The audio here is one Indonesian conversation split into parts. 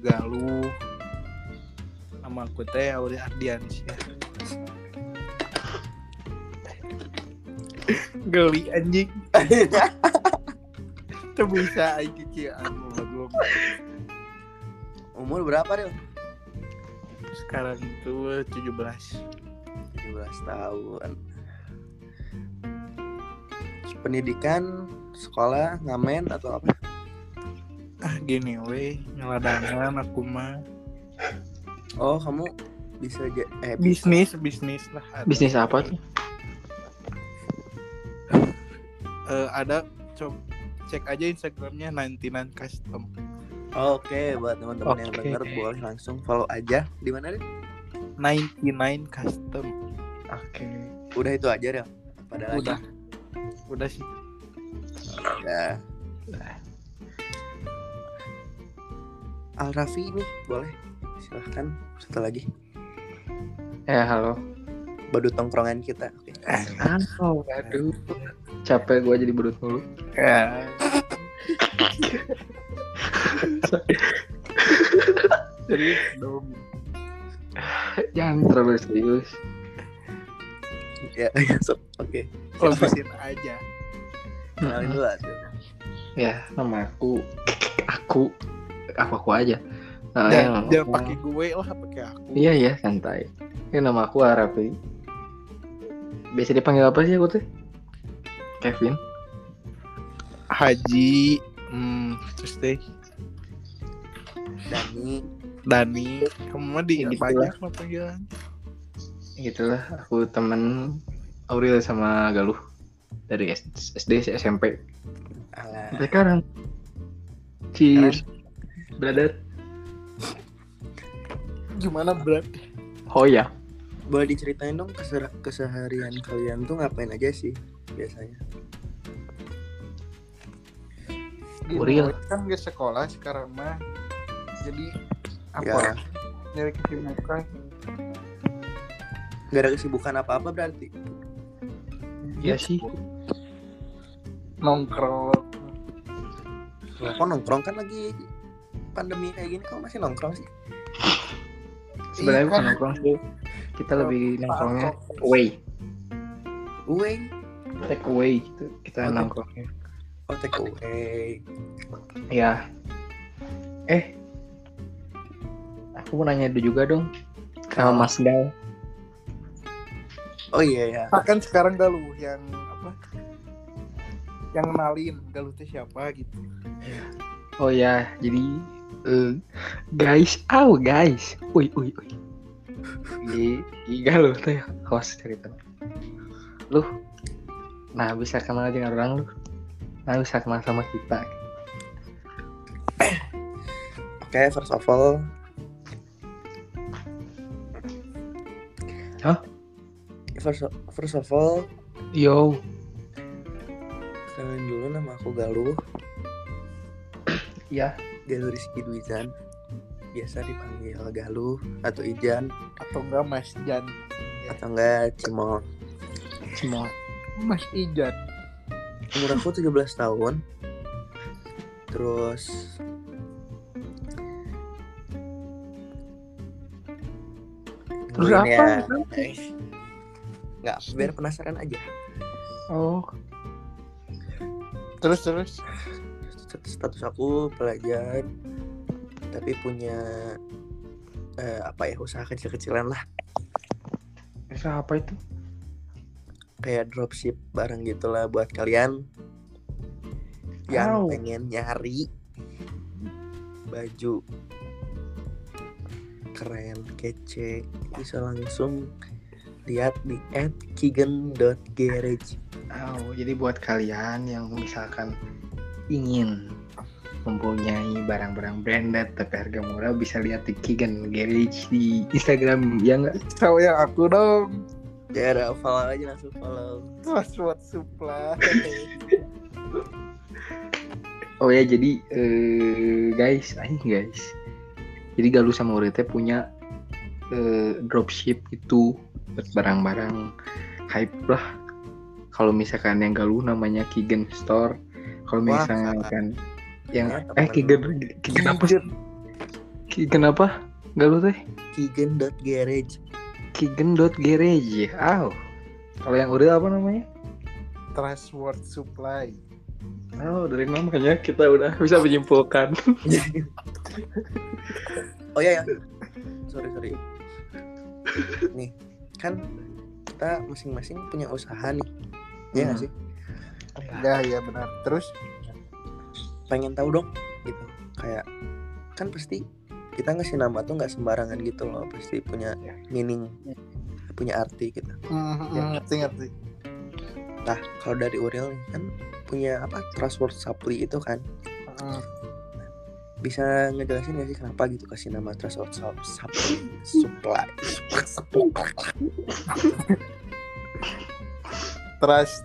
Galuh nama aku teh Auri Ardiansyah geli anjing itu bisa aja belum Umur berapa deh? sekarang itu 17 17 tahun. Pendidikan, sekolah, ngamen atau apa? Gini weh ngeladangan aku mah Oh, kamu bisa aja eh bisnis bisnis lah ada, Bisnis apa tuh? Eh, ada coba cek aja instagramnya 99 custom Oke, buat teman-teman yang Oke. denger boleh langsung follow aja. Di mana deh? 99 custom Oke. Udah itu aja deh. Pada udah udah sih Ya. Al Rafi nih, boleh. Silahkan satu lagi. Ya halo. Badut tongkrongan kita. Oke. Halo. Aduh. Capek gue jadi berut mulu. ya serius dong Jangan terlalu serius. Ya, ya, sob. Oke. lebisin aja Kenalin dulu tuh. Ya, nama aku aku aku aku aja. Nah, jangan, yang- jangan pakai gue lah pakai aku Iya ya santai. Ini nama aku Arafi. Biasa dipanggil apa sih aku tuh? Kevin. Haji hmm, terus deh Dani. Dani kamu mah di gitu banyak lah panggilan Gitulah aku temen Aurel sama Galuh dari SD SMP Alah. sampai sekarang. Cheers. Brother. gimana berat Oh ya. Boleh diceritain dong keser- keseharian kalian tuh ngapain aja sih biasanya? Gue kan ke sekolah sekarang mah jadi apa Ya. nyari kesibukan Gak ada kesibukan apa-apa berarti. Iya sih. nongkrong Lah, kok nongkrong kan lagi pandemi kayak gini kok masih nongkrong sih? Sebenarnya Iya bukan kan? nongkrong sih. Kita lebih nongkrongnya away. Away. Take away gitu. Kita Oh, nongkrongnya. Oh, take away. Ya. Eh. Aku mau nanya dulu juga dong. Sama Mas Gal. Oh iya ya. kan sekarang Galuh yang apa yang kenalin Galuh itu siapa gitu Oh ya, jadi eh, guys, oh guys, uy uy uy, di Iga lu tuh ya, host cerita. Lu, nah bisa kenal dengan orang lu, nah bisa kenal sama kita. Oke, first of all. Hah? First, first of all, Yo, kenalin dulu nama aku Galuh. ya, Galuh Rizky Dwizan. Biasa dipanggil Galuh atau Ijan atau enggak Mas Jan atau enggak Cimol. semua. Mas Ijan Umur aku 17 tahun. Terus Terus apa? ya, Nggak, biar penasaran aja. Oh, terus terus Status aku pelajar, tapi punya eh, apa ya usaha kecil-kecilan lah, bisa apa itu? kayak dropship barang gitulah buat kalian yang pengen nyari baju keren kece bisa langsung lihat di @kigen.garage Oh, jadi buat kalian yang misalkan ingin mempunyai barang-barang branded tapi harga murah bisa lihat di Kigen Garage di Instagram ya nggak? tahu yang aku dong ya udah follow aja langsung follow Swat supply Oh ya jadi eh, guys, ayo guys. Jadi Galuh sama Urete punya eh, dropship itu buat barang-barang hype lah. Kalau misalkan yang Galuh namanya Kigen Store. Kalau misalkan yang Ya, eh. Kigen Kigen apa sih? Kigen apa? Gak lu teh? Kigen.garage Kigen.garage. Aw. Kalau yang udah apa namanya? Trustworth Supply. Oh, dari namanya kita udah bisa menyimpulkan. Oh iya ya. Sorry sorry. Nih, kan kita masing-masing punya usaha nih. Iya nggak Hmm. sih? Ya ya benar. Terus Pengen tahu dong gitu. Kayak kan pasti kita ngasih nama tuh nggak sembarangan gitu loh. Pasti punya meaning, punya arti gitu. mm, Ya. ngerti ngerti. Nah, kalau dari Uriel nih kan punya apa? Trustworth Supply itu kan. Mm. Bisa ngejelasin gak sih kenapa gitu kasih nama Sup- Supply? Supply. Trust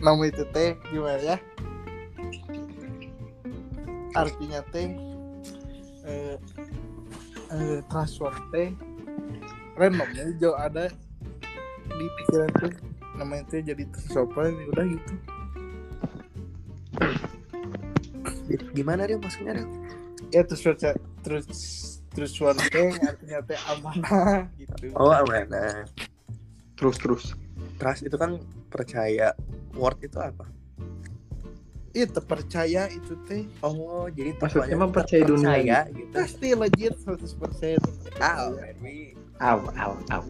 nama itu teh gimana ya? Artinya teh eh, eh, trustworth teh randomnya jauh ada di pikiran tuh namanya teh jadi tersopan udah gitu. Gimana dia maksudnya Rel? Ya terus terus trustworth teh artinya teh amanah gitu. Oh, amanah. terus terus. Trust itu kan percaya. Word itu apa? Iya terpercaya itu teh Oh, jadi Maksudnya tepatnya mah percaya dunia terpercaya gitu. pasti legit 100% Ah, baby. Aw, aw, aw.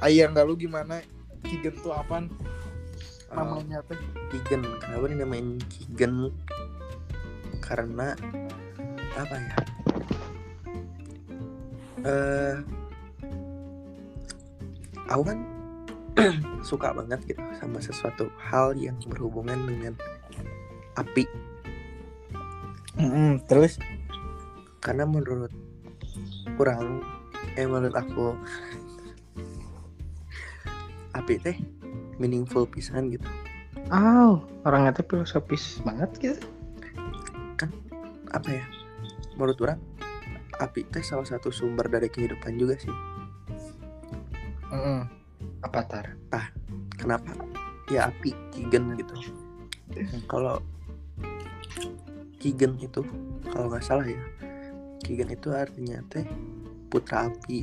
Ayah nggak lu gimana Kigen tuh apaan Oh, namanya teh Kigen. Kenapa dinamain Kigen? Karena apa ya? Eh, aku kan suka banget gitu sama sesuatu hal yang berhubungan dengan api. terus Karena menurut kurang, eh menurut aku api teh meaningful pisan gitu. Aw, orangnya tuh filosofis banget gitu. apa ya menurut orang api teh salah satu sumber dari kehidupan juga sih Mm-mm. Apa tar? kenapa? Ya api kigen gitu. Kalau kigen itu kalau nggak salah ya kigen itu artinya teh putra api.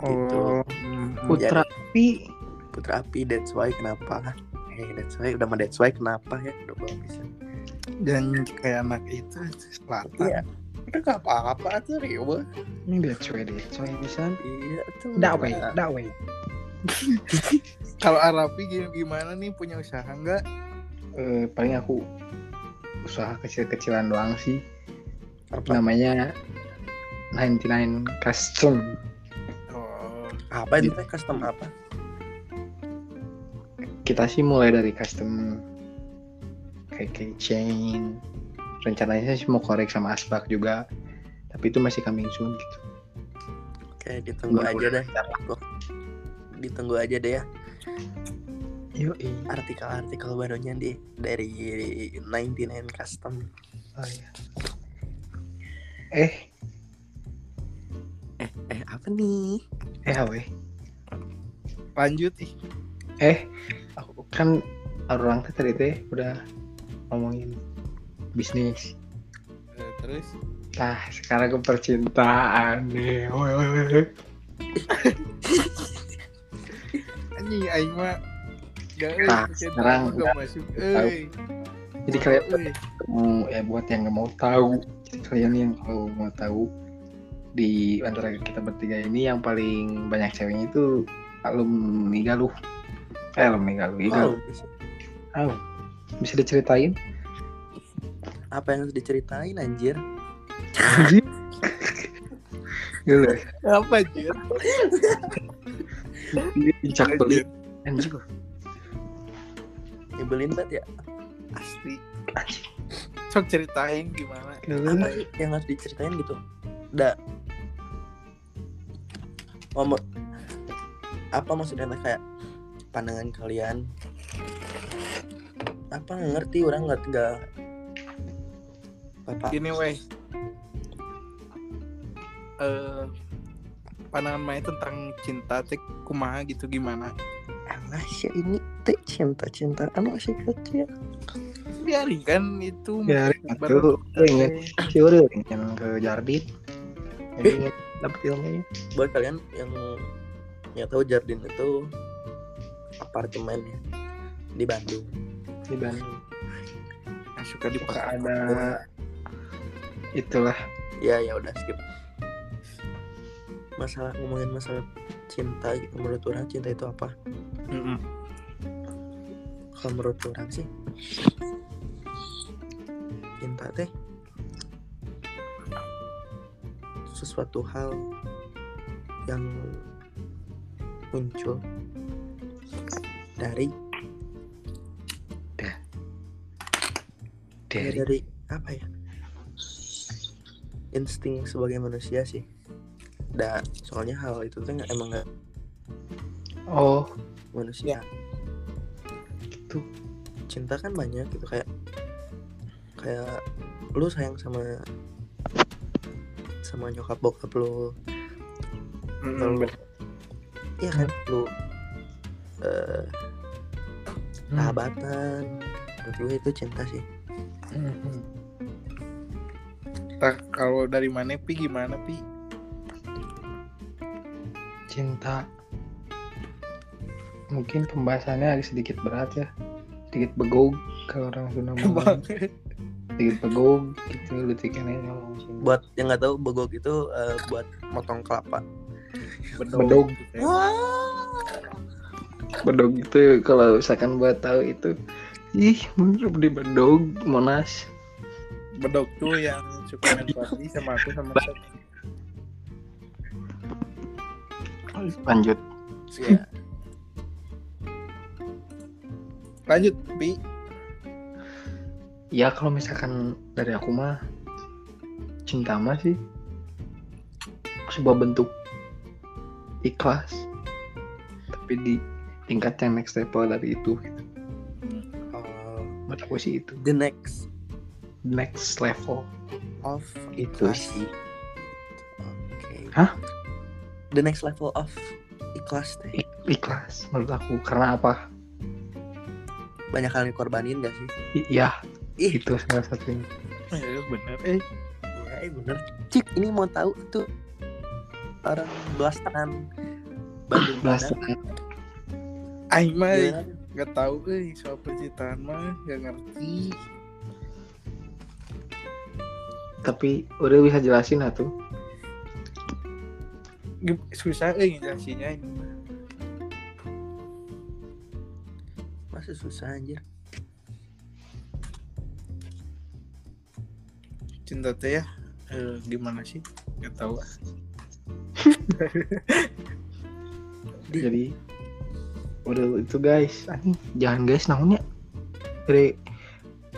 Gitu. oh mm, Putra api. putra api that's why kenapa? Eh that's why udah mah that's why kenapa ya udah bisa dan kayak anak itu selatan. Iya udah nggak apa-apa tuh Rio Ini dia cuy deh, cuy bisa. iya tuh Dakway, Nah, dakway. kalau Arapi gim- gimana nih punya usaha nggak Eh, paling aku usaha kecil-kecilan doang sih. apa Namanya 99 Custom. oh apa itu custom apa Kita sih mulai dari custom kayak keychain. Rencananya sih mau korek sama asbak juga. Tapi itu masih coming soon gitu. Oke, ditunggu aja deh. Ditunggu aja deh ya Yo, artikel-artikel barunya di dari 99 Custom. Oh, iya. Eh, Eh, apa nih? eh awe. lanjut ih Eh, aku kan orang tadi teh udah ngomongin bisnis. Eh, terus Nah, sekarang ke percintaan nih. Woi, woi, woi. anjing aing mah Nah, percintaan sekarang gak masuk euy Jadi kalian mau ya buat yang nggak mau tahu, jadi kalian yang kalau mau tahu di antara kita bertiga ini yang paling banyak ceweknya itu alumni Galuh. Eh, alumni Galuh. Oh, Galuh. Tahu. Bisa diceritain? Apa yang harus diceritain anjir? Gila. apa anjir Bincak beli. Anjir. Nyebelin banget ya. asli sok ceritain gimana Apa sih yang harus diceritain gitu? Da. Mau- apa maksudnya kayak pandangan kalian? Apa ngerti orang nggak nggak apa gini weh eh pandangan main tentang cinta teh kumaha gitu gimana? Sih ini teh cinta cintaan masih kecil. biarin kan itu. Biarin, baru- atuh. Ingat. si Uri ingin ke Jardin? Jadi ingin dapet ilmunya buat kalian yang yang tahu Jardin itu apartemen ya di Bandung. Di Bandung. Yang suka suka dipakai ada itulah. Ya ya udah skip. Masalah ngomongin masalah cinta gitu menurut orang cinta itu apa? Mm-mm. kalau menurut orang sih cinta teh sesuatu hal yang muncul dari ya dari dari apa ya insting sebagai manusia sih. Da soalnya hal itu tuh nggak- emang nggak oh. manusia. Gitu. Cinta kan banyak gitu kayak kayak lu sayang sama sama nyokap bokap lu. Bener. iya kan lu eh Hmm. sahabatan. Menurut gue itu cinta sih. Mhm. Nah, kalau dari mana pi gimana pi? Cinta. Mungkin pembahasannya agak sedikit berat ya. Sedikit begog kalau orang Sunda ngomong sedikit begog gitu detiknya ngomong cinta buat yang nggak tahu begok itu eh, buat motong kelapa. Bedog. Ya. bedog itu kalau misalkan buat tahu itu ih bener di bedog monas bedog tuh yang suka main party sama aku sama Seth. lanjut. Ya lanjut pi ya kalau misalkan dari aku mah cinta mah sih sebuah bentuk ikhlas tapi di tingkat yang next level dari itu gitu. Oh, menurut aku sih itu. The next next level of itu ikhlas. sih Oke. Hah? The next level of ikhlas teh. Ik- ikhlas menurut aku karena apa Banyak kali korbanin gak sih? I- ya Ih, itu salah satunya ya bener eh ya, eh, bener. Cik, ini mau tahu tuh orang belasan Bandung Belasan. Aing mah Gimana? nggak tahu eh soal percintaan mah nggak ngerti tapi udah bisa jelasin lah tuh susah eh ngejelasinnya ini. Masa susah anjir. cinta teh ya eh, gimana sih nggak tahu ah. Di- jadi udah itu guys anjing jangan guys naonnya dari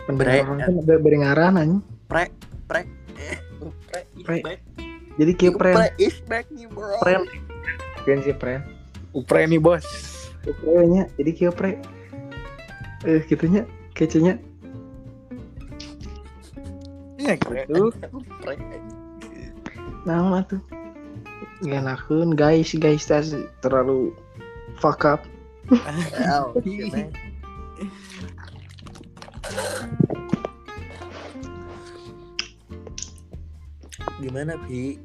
pendengar ada berengaran anjing Pre, pre, eh, pre, is Pre. back. jadi kayak pren Pre is back nih bro. pren kan sih pren upre nih bos. Pokoknya jadi kayak pre. Eh gitunya kecenya iya gitu pre. nama tuh. Ngenakeun guys. Guys tas terlalu fuck up. Oh, Gimana, Pi?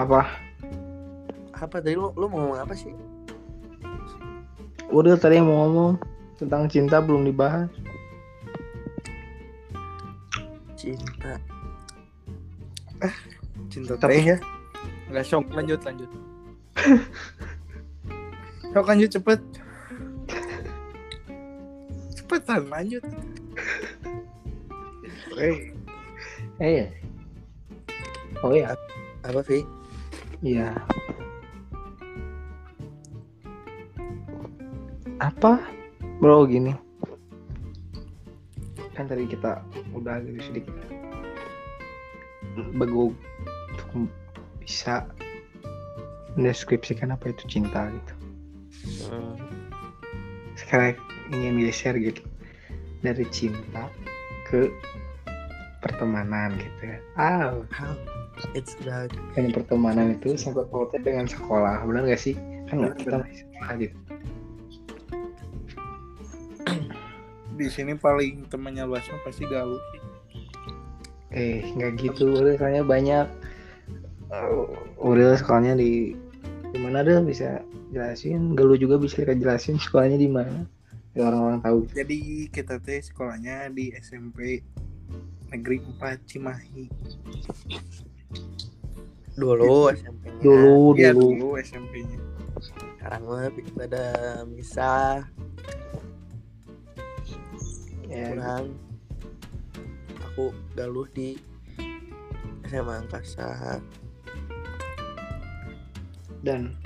apa? Apa tadi lu, lu mau ngomong apa sih? udah tadi mau ngomong tentang cinta belum dibahas. Cinta. cinta Tapi- teh ya? Nggak shock lanjut lanjut. Shock lanjut cepet. Cepetan lanjut. Eh eh ya oh ya Apa, Pi? Iya. Apa? Bro gini. Kan tadi kita udah agak sedikit beguk untuk bisa mendeskripsikan apa itu cinta gitu. Hmm, Sekarang ingin geser gitu dari cinta ke pertemanan gitu ya. Ah, how? It's the kan pertemanan itu sampai pautnya dengan sekolah, benar gak sih? Kan Benar, kita masih sekolah gitu. di sini paling temannya luas mah pasti galuh. Eh, nggak gitu. Udah soalnya banyak. Uh, udah sekolahnya di di mana deh bisa jelasin. Galuh juga bisa jelasin sekolahnya di mana. Ya orang-orang tahu. Jadi kita teh sekolahnya di SMP Negeri 4 Cimahi. Dulu SMP-nya. Dulu, Iya dulu. dulu SMP-nya. Sekarang mah pada misah Ya, kurang. Aku galuh di SMA Angkasa. dan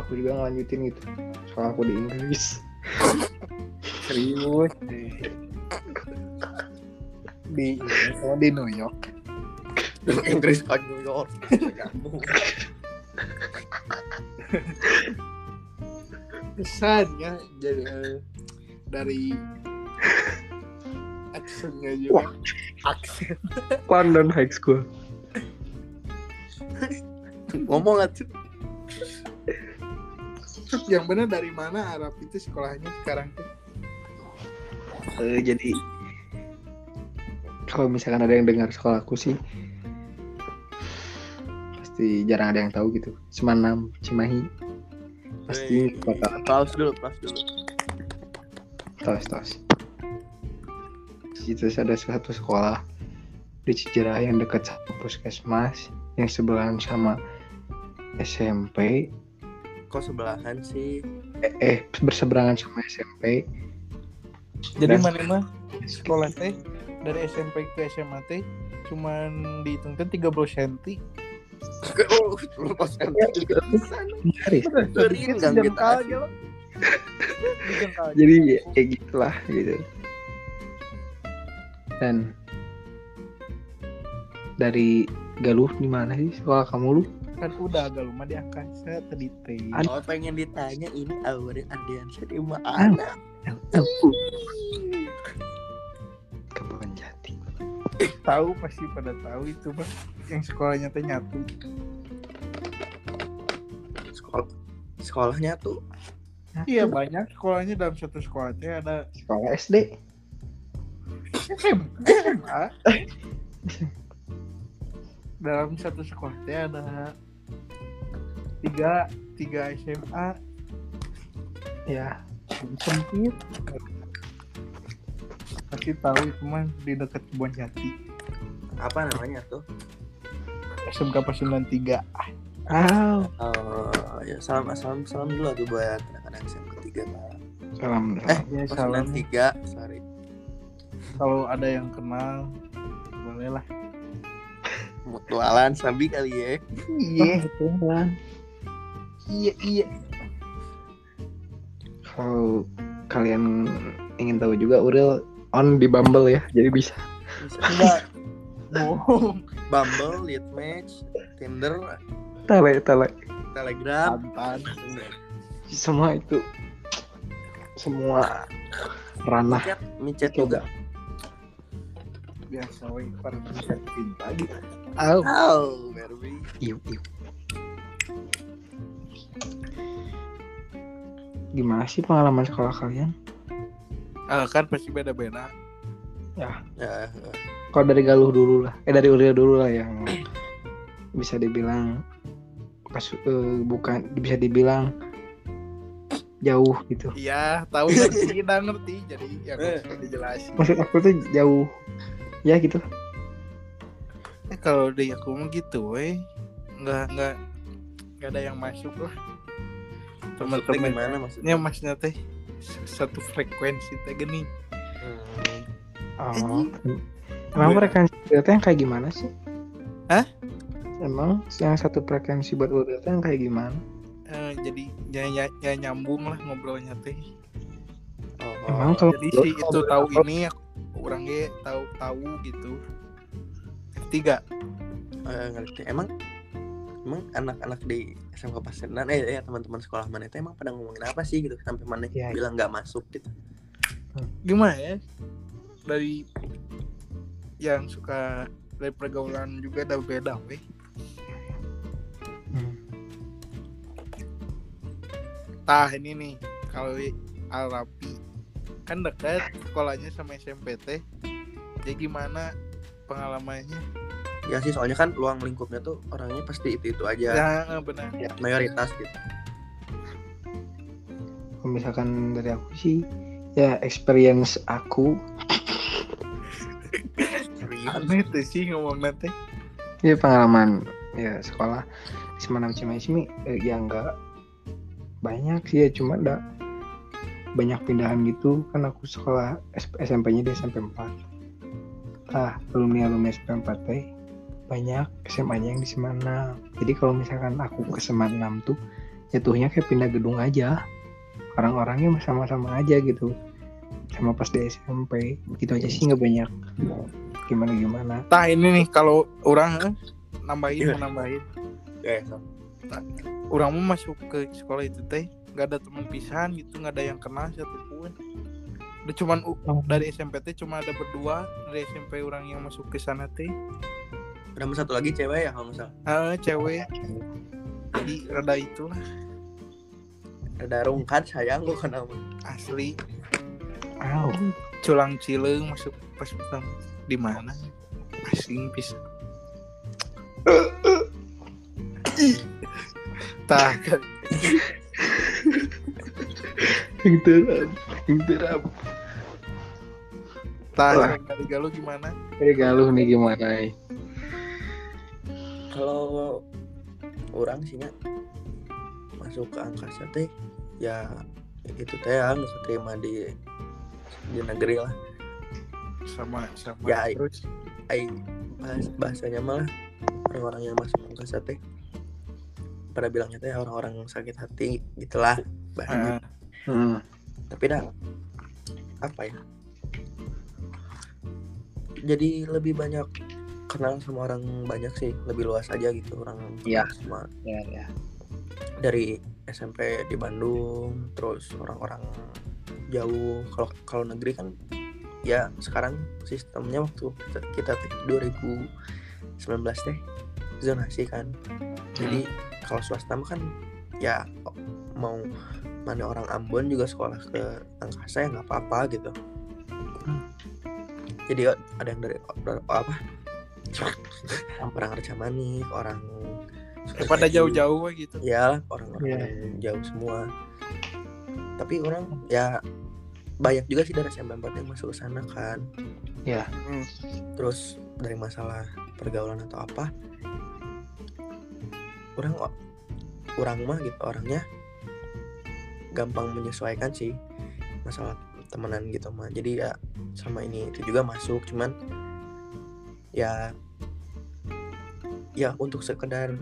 aku juga ngelanjutin gitu. Soal aku di Inggris. Serius deh. Di ini di New York. Inggris ke New York. Kesannya jadi eh, dari aksennya juga. Aksen. London High School. Ngomong atuh. Yang benar dari mana Arab itu sekolahnya sekarang tuh? Eh, jadi kalau misalkan ada yang dengar sekolahku sih pasti jarang ada yang tahu gitu. Semanam, Cimahi. Pasti kota Aplaus dulu, aplaus dulu. tos tos. Itu ada suatu sekolah di Cijerah yang dekat sama puskesmas yang sebelahan sama SMP Kok sebelahan sih? eh, eh berseberangan sama SMP Jadi Dan- mana mah sekolah teh dari SMP ke SMA teh cuman dihitungkan 30 cm. Oh, jengkal aja. lo. Jengkal aja. jadi ya, kayak gitulah gitu. Dan dari Galuh di mana sih? Sekolah kamu lu? Kan udah agak lumah di angkasa tadi teh. Oh pengen ditanya ini Aure Ardiansyah di mana? Kebun Jati Tahu pasti pada tahu itu mah yang sekolahnya teh nyatu. Sekolah sekolahnya tuh? Iya banyak. Sekolahnya dalam satu sekolah teh ada sekolah SD SMA. dalam satu sekolah teh ada tiga tiga SMA ya sempit. Pasti tahu itu mah di dekat kebun jati apa namanya tuh? SMK Pasundan 3 ah Oh, ya salam salam salam dulu tuh buat anak-anak yang ketiga Pak. salam Eh, ya Pas salam. tiga, sorry. kalau ada yang kenal boleh lah. Mutualan Sabi kali ya. iya. Betulan iya iya. Kalau kalian ingin tahu juga Uril on di Bumble ya jadi bisa. Bisa. enggak bohong Bumble, Lead Match, Tinder, tele tele Telegram. tantan semua itu semua ranah Micet, micet juga. biasa woi para bisa cinta gitu oh. Oh. Iu, iu. Gimana sih pengalaman sekolah kalian? ah, kan pasti beda beda Ya, Kalau dari Galuh dulu lah, eh dari Uril dulu lah yang bisa dibilang pas eh, bukan bisa dibilang jauh gitu. iya tahu ngerti udah ngerti jadi yang Eh. dijelasin Maksud aku tuh jauh ya gitu. Eh, kalau di aku mah gitu weh nggak nggak nggak ada yang masuk lah teman-teman gimana maksudnya? ini maksudnya teh satu frekuensi teh gini Hmm. Oh. Emang frekuensi Uril yang kayak gimana sih? Hah? Emang yang satu frekuensi buat Uril yang kayak gimana? Eh, jadi ya, ya, ya nyambung lah ngobrolnya teh Oh, Emang kalau jadi si itu tahu ini aku orangnya tahu tahu gitu tiga eh, ngerti. Emang emang anak-anak di SMK Pasenan eh, eh teman-teman sekolah mana itu emang pada ngomongin apa sih gitu sampai mana Iya, bilang nggak masuk gitu. gimana ya dari yang suka dari pergaulan juga ada beda weh Hmm. tah ini nih kalau Al Rapi kan dekat sekolahnya sama SMP teh jadi gimana pengalamannya? Ya sih soalnya kan luang lingkupnya tuh orangnya pasti itu itu aja. Ya benar. Mayoritas gitu. Kalau misalkan dari aku sih ya experience aku aneh tuh sih ngomong nanti ya pengalaman ya sekolah di Semanam sih eh, ya enggak banyak sih ya cuma ada banyak pindahan gitu. Kan aku sekolah SMP-nya di SMP 4 ah alumni alumni SMP 4 teh banyak SMA-nya yang di Semanam jadi kalau misalkan aku ke Semanam tuh jatuhnya kayak pindah gedung aja. Orang-orangnya sama-sama aja gitu sama pas di SMP gitu aja sih nggak banyak. Gimana gimana? Tah ini nih kalau orang eh, nambahin mau nambahin. Ya, so. orang mau masuk ke sekolah itu teh nggak ada teman pisahan gitu nggak ada yang kenal satupun udah cuman Oh. dari SMP teh cuma ada berdua dari SMP orang yang masuk ke sana teh. Ada satu lagi cewek ya kalau misal ah cewek. Jadi rada itulah. Ada rungkat sayang lu kenapa asli Au. culang cileng masuk pas pertama di mana asing bisa tah pinteran. tah Wah. dari galuh gimana Ini galuh nih gimana nih? kalau orang sih nya masuk ke angkasa teh ya itu teh ya nggak terima di di negeri lah sama sama Ya, terus ai bahas, bahasanya malah orang-orang yang masuk angkasa teh pada bilangnya teh orang-orang sakit hati gitulah ah, Hmm. tapi dah apa ya jadi lebih banyak kenal sama orang banyak sih lebih luas aja gitu orang Iya. sama Ya, ya. dari SMP di Bandung terus orang-orang jauh. Kalau kalau negeri kan ya sekarang sistemnya waktu kita, kita teh 2019 teh zonasi kan. Jadi kalau swasta kan ya mau mana orang Ambon juga sekolah ke Angkasa ya nggak apa-apa gitu. Jadi ada yang dari apa? Orang Arcamani orang pada jauh-jauh gitu. Ya orang-orang yang jauh semua tapi orang ya banyak juga sih dari SMP 4 yang masuk ke sana kan. Hmm. terus dari masalah pergaulan atau apa orang orang mah gitu orangnya gampang menyesuaikan sih masalah temenan gitu mah. Jadi ya sama ini itu juga masuk cuman ya ya untuk sekedar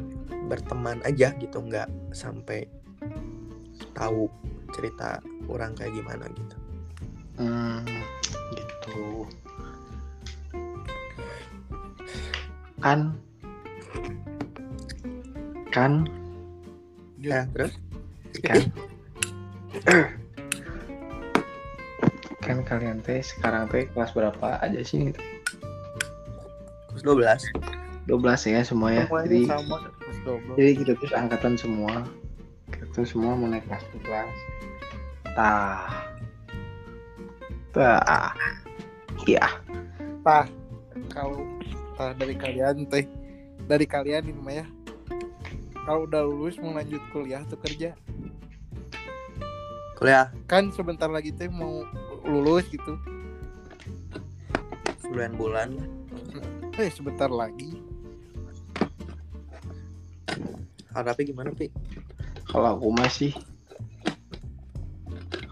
berteman aja gitu nggak sampai tahu cerita orang kayak gimana gitu. Hmm, gitu. Kan? Kan? Ya terus? Kan? Kan kalian teh sekarang teh kelas berapa aja sih? Terus 12 12 ya semua ya. Semuanya jadi sama terus jadi kita tuh angkatan semua. Kita semua mau naik kelas 12 tah. Tah. Iya. Tah. Kalau tah dari kalian teh. Dari kalian ini mah ya kalau udah lulus mau lanjut kuliah atau kerja? Kuliah. Kan sebentar lagi teh mau lulus gitu. 9 bulan. Eh sebentar lagi. Harapi gimana pi? Kalau aku masih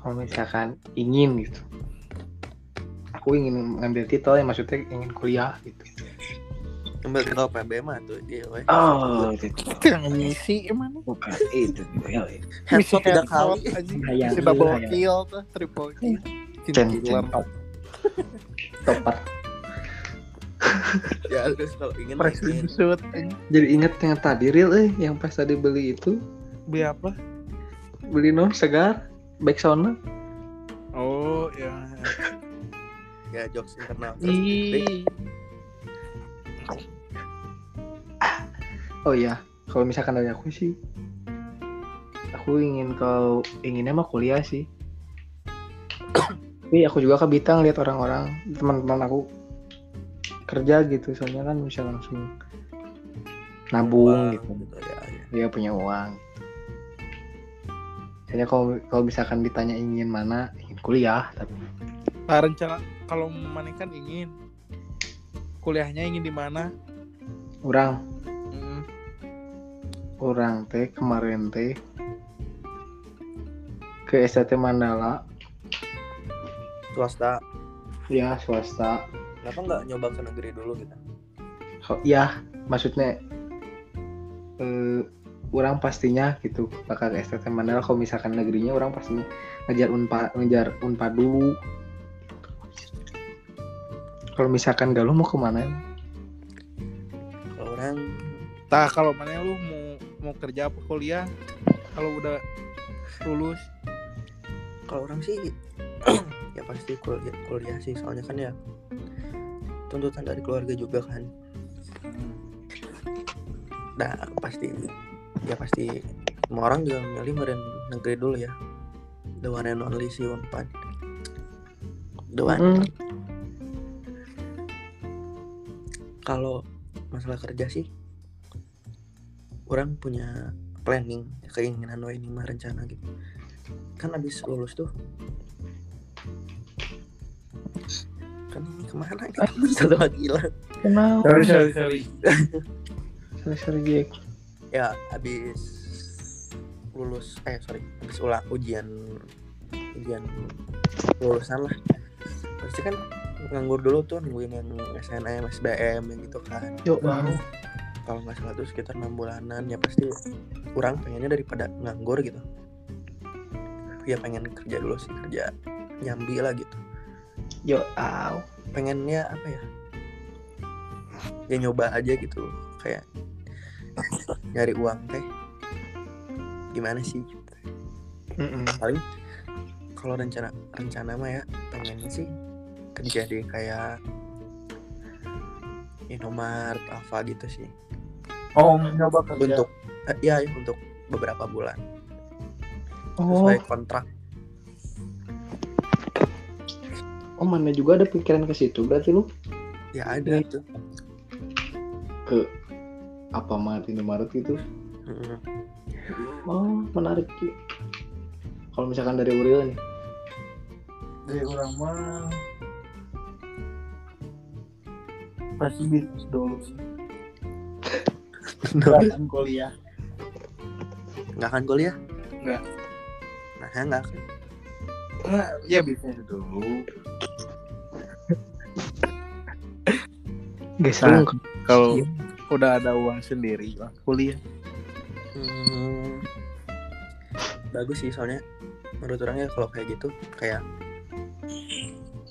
kalau misalkan ingin gitu. Aku ingin ngambil titel ya maksudnya ingin kuliah gitu. Ambil kita PB mah tuh dia weh. Oh itu. Yang ngisi emang. Bukan itu ya headshot tiga kali. Hayang, si double kill tuh triple kill killer. top topat ya terus kalau ingin Presiden shoot jadi inget yang tadi real eh yang pas tadi beli itu? Beli apa? Beli non segar back sound oh ya ya. Jokes internal. Terus oh iya. Kalau misalkan dari aku sih aku ingin kalau inginnya mah kuliah sih. Tapi aku juga ke Bitang lihat orang-orang teman-teman aku kerja gitu. Soalnya kan bisa langsung nabung Uang, gitu. gitu ya, ya. dia punya uang Kayaknya kalau kalau misalkan ditanya ingin mana ingin kuliah tapi Nah, rencana kalau mana kan ingin. Kuliahnya ingin di mana? orang Hmm. orang teh kemarin teh ke STT Mandala. Swasta. Ya swasta. Kenapa nggak nyoba ke negeri dulu gitu Ho- ya maksudnya eh, orang pastinya gitu bakal ke STT Mandala. Kalau misalkan negerinya orang pastinya ngejar unpa ngejar unpa dulu. Kalau misalkan galuh mau ke mana? Kalau orang Tah kalau mana lu mau mau kerja apa kuliah? Kalau udah lulus. Kalau orang sih ya pasti kuliah, kuliah sih. Soalnya kan ya tuntutan dari keluarga juga kan. Nah pasti ya pasti semua orang juga milih meren negeri dulu ya. The one and only si unpad the one. Mm. kalau masalah kerja sih orang punya planning keinginan ini mah rencana gitu. Kan abis lulus tuh. Kan ini ke mana ini satu lagi hilang. Kenapa? Sorry sorry sorry. Sorry sorry Jack ya abis lulus eh sorry abis ulang ujian ujian lulusan lah. Pasti kan nganggur dulu tuh nungguin yang SNM, SBM yang gitu kan. Yuk kalau nggak salah tuh sekitar enam bulanan ya pasti kurang pengennya daripada nganggur gitu. Ya pengen kerja dulu sih kerja nyambi lah gitu. Yuk au pengennya apa ya? Ya nyoba aja gitu kayak nyari uang teh gimana sih? Gitu. Paling kalau rencana rencana mah ya pengennya sih kerja di kayak Indomaret Alfa gitu sih. Oh nyoba kerja. Untuk eh, ya, ya untuk beberapa bulan. Oh. Sesuai kontrak. Oh mana juga ada pikiran ke situ berarti lu? Ya ada Ya. tuh ke apa Maret Indomaret gitu? Oh menarik. Ki. kalau misalkan dari Uril nih. Dari orang mah pasti bisnis dulu. Sih Nggak akan kuliah. Nggak akan kuliah? Nggak. nah ya nggak akan. Nggak, ya bisnis dulu. Geser kalau Iya. Udah ada uang sendiri lah kuliah. Hmm, bagus sih soalnya. Menurut orangnya kalau kayak gitu kayak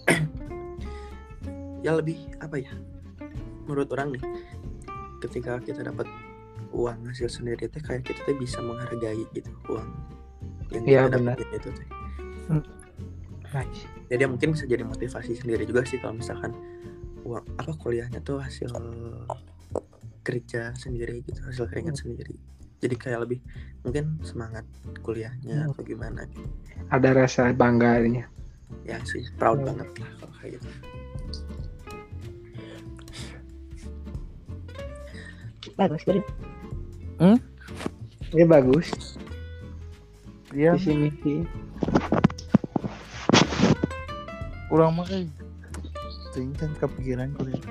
ya lebih apa ya? Menurut orang nih ketika kita dapat uang hasil sendiri teh kayak kita tuh bisa menghargai gitu uang yang Iya, kita benar. dapetin itu teh. Nice. jadi ya mungkin bisa jadi motivasi sendiri juga sih kalau misalkan uang apa kuliahnya tuh hasil kerja sendiri gitu hasil keringat sendiri. Jadi kayak lebih mungkin semangat kuliahnya Hmm. atau gimana gitu. ada rasa bangganya ya sih proud Hmm. banget lah kalau kayak gitu. Bagus beri Hmm? ya bagus. Iya. Visi misi orang mah kayak ting kan kepikiran kuliah.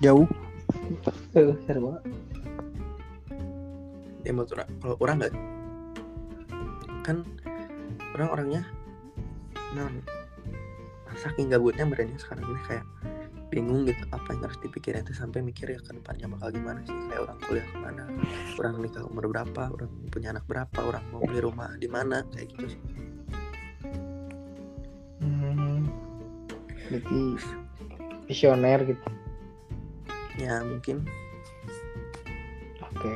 Jauh eh seru banget. Ya menurut orang kalau orang nggak kan orang orangnya nah saking gabutnya berani sekarang ini kayak bingung gitu apa yang harus dipikirin itu sampai mikir ya ke depannya bakal gimana sih? Kayak orang kuliah ke mana? Orang nikah umur berapa? Orang punya anak berapa? Orang mau beli rumah di mana? Kayak gitu sih. Hmm. berarti visioner gitu ya mungkin. Oke.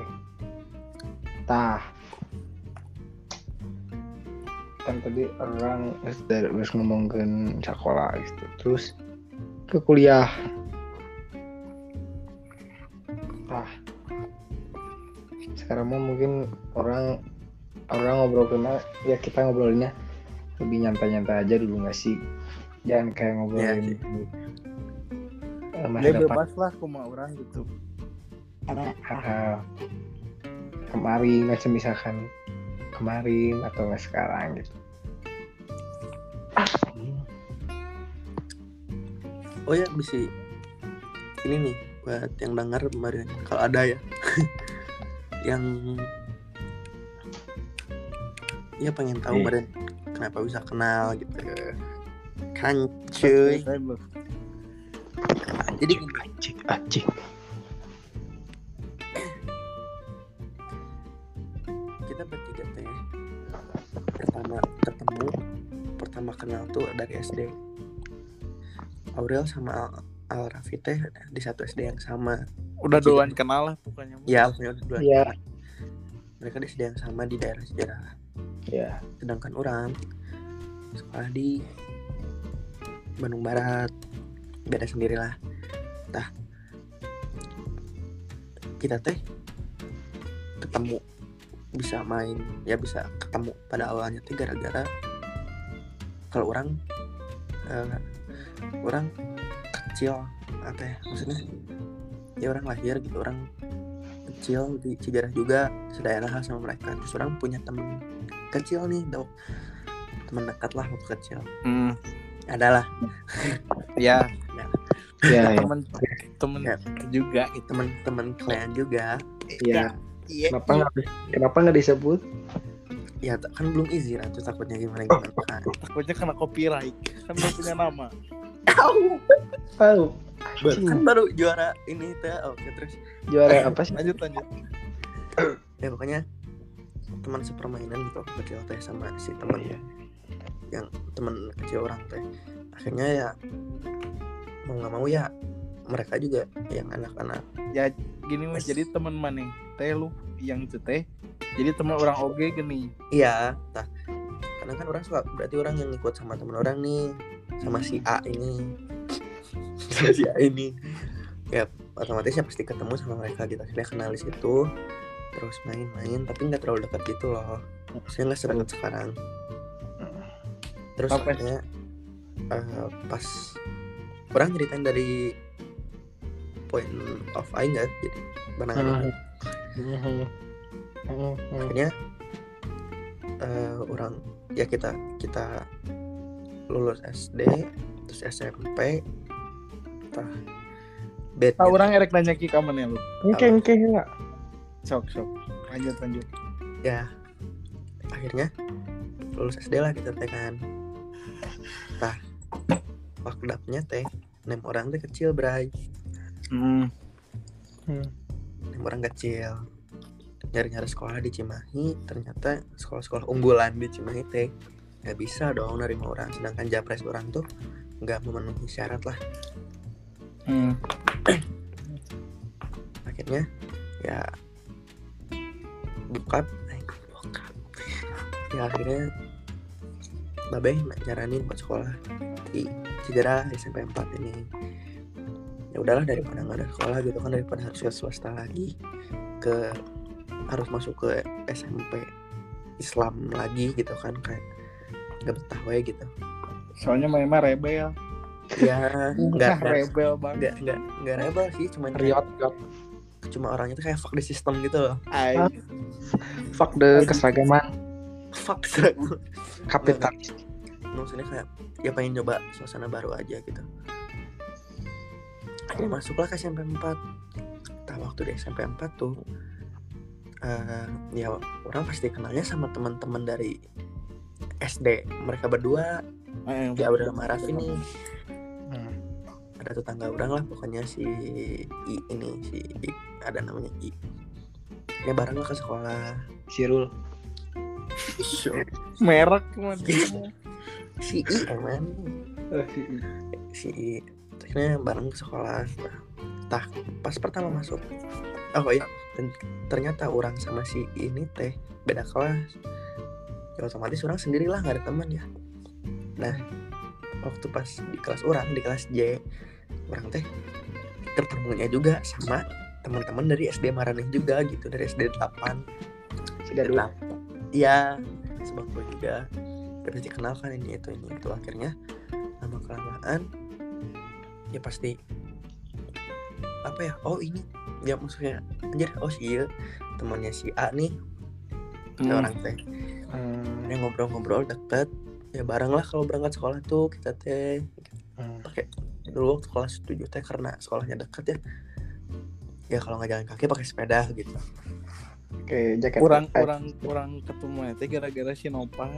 Tah. Kan tadi orang dari harus ngomongin sekolah gitu. Terus ke kuliah. Tah. Sekarang mau mungkin orang orang ngobrolnya ya kita ngobrolinnya lebih nyantai-nyantai aja dulu nggak sih? Jangan kayak ngobrolin sih. Masa depan bebas lah kuma orang gitu. Hal kemarin macam misalkan kemarin atau nggak sekarang gitu. Oh ya bisa ini nih buat yang dengar kemarin. Kalau ada ya. Yang ya pengen tahu Eh. kemarin kenapa bisa kenal gitu. Kan cuy. Jadi anjing anjing kita bertiga teh pertama ketemu pertama kenal tuh dari SD Aurel sama Al, Al Raffi teh di satu SD yang sama. Udah duluan kenal lah pokoknya. Ya punya dua Iya. mereka di SD yang sama di daerah sejarah. Ya sedangkan orang sekolah di Bandung Barat. Beda sendirilah tah kita teh ketemu bisa main ya bisa ketemu pada awalnya tuh gara-gara kalau orang eh, orang kecil apa ya maksudnya ya orang lahir gitu orang kecil di Cijarah juga sedaerah sama mereka. Terus orang punya temen kecil nih dok teman dekat lah waktu kecil. Hmm, adalah ya. Ya, ya. temen temen Ya. juga itu teman-teman kalian juga. Ya. iya. Kenapa nggak kenapa nggak disebut? Ya kan belum izin atau takutnya gimana gimana? Kan. Takutnya kena copyright. Kan belum punya nama. Tahu Baru- kan baru juara ini teh oke terus. Juara apa sih? lanjut lanjut. Ya pokoknya teman sepermainan gitu waktu kecil teh sama si teman Iya. yang teman kecil orang teh akhirnya ya mau nggak mau ya mereka juga yang anak-anak. Ya gini mas. Jadi teman mana teh lu yang itu teh jadi teman orang oge gini. Iya tah. Karena kan orang suka berarti orang yang ikut sama teman orang nih sama si A ini. Sama si A ini. Ya otomatis ya pasti ketemu sama mereka gitu. Akhirnya kenal di situ terus main-main tapi nggak terlalu dekat gitu loh. Maksudnya nggak sedekat sekarang. Terus Apa? akhirnya eh, pas orang ceritain dari point of aing nggak jadi benang akhirnya eh, orang ya kita kita lulus SD terus SMP tah bed Tahu orang erek nanya ki kamu nih lu Engke engke enggak. sok sok. Lanjut lanjut. Ya akhirnya lulus SD lah kita teh kan tah waktu dapetnya teh nem orang teh kecil bray. Hmm. nem orang kecil. Nyari-nyari sekolah di Cimahi ternyata sekolah-sekolah unggulan di Cimahi teh nggak bisa dong nerima orang. Sedangkan japres orang tuh nggak memenuhi syarat lah. Hmm. akhirnya ya bokap eh, bokap. Ya akhirnya babe nyaranin buat sekolah di Cijerah SMP 4 ini. Ya udahlah daripada nggak ada sekolah gitu kan daripada harus ke swasta lagi ke harus masuk ke SMP Islam lagi gitu kan kayak nggak betah we gitu. Soalnya memang rebel. Ya nggak rebel banget. nggak nggak nggak rebel sih cuman kayak- Riot cuma orangnya tuh kayak fuck the system gitu loh. Fuck the keseragaman. Fuck seragam. kapitalis. Maksudnya kayak ya pengen coba suasana baru aja gitu. Akhirnya masuklah ke SMP 4 nah waktu di SMP 4 tuh eh, ya orang pasti kenalnya sama teman-teman dari SD mereka berdua eh, ya udah sama. Raffi nih Hmm. ada tetangga orang lah pokoknya si I ini si I ada namanya I. Ini bareng lah ke sekolah. Sirul. merek si I emang. Si I akhirnya bareng ke sekolah. Nah, tah pas pertama masuk. Oh iya. Dan ternyata orang sama si I ini teh beda kelas. Ya otomatis orang sendirilah nggak ada teman ya. Nah waktu pas di kelas orang di kelas J orang teh ketemunya juga sama teman-teman dari SD Maraneh juga gitu. Dari SD 8 Sudah dulu. Iya, sebangku juga. Udah dikenal kan ini itu ini itu. Akhirnya lama kelamaan ya pasti apa ya oh ini ya maksudnya anjir oh si iya temannya si A nih Hmm. orang teh. Hmm, yang ngobrol-ngobrol deket ya bareng lah kalau berangkat sekolah tuh kita teh. Hmm. pakai dulu waktu kelas 7 teh karena sekolahnya deket ya. Ya kalau nggak jalan kaki pakai sepeda gitu Oke, jaket kurang eh, kurang kurang ketemu ya teh gara-gara si Nopal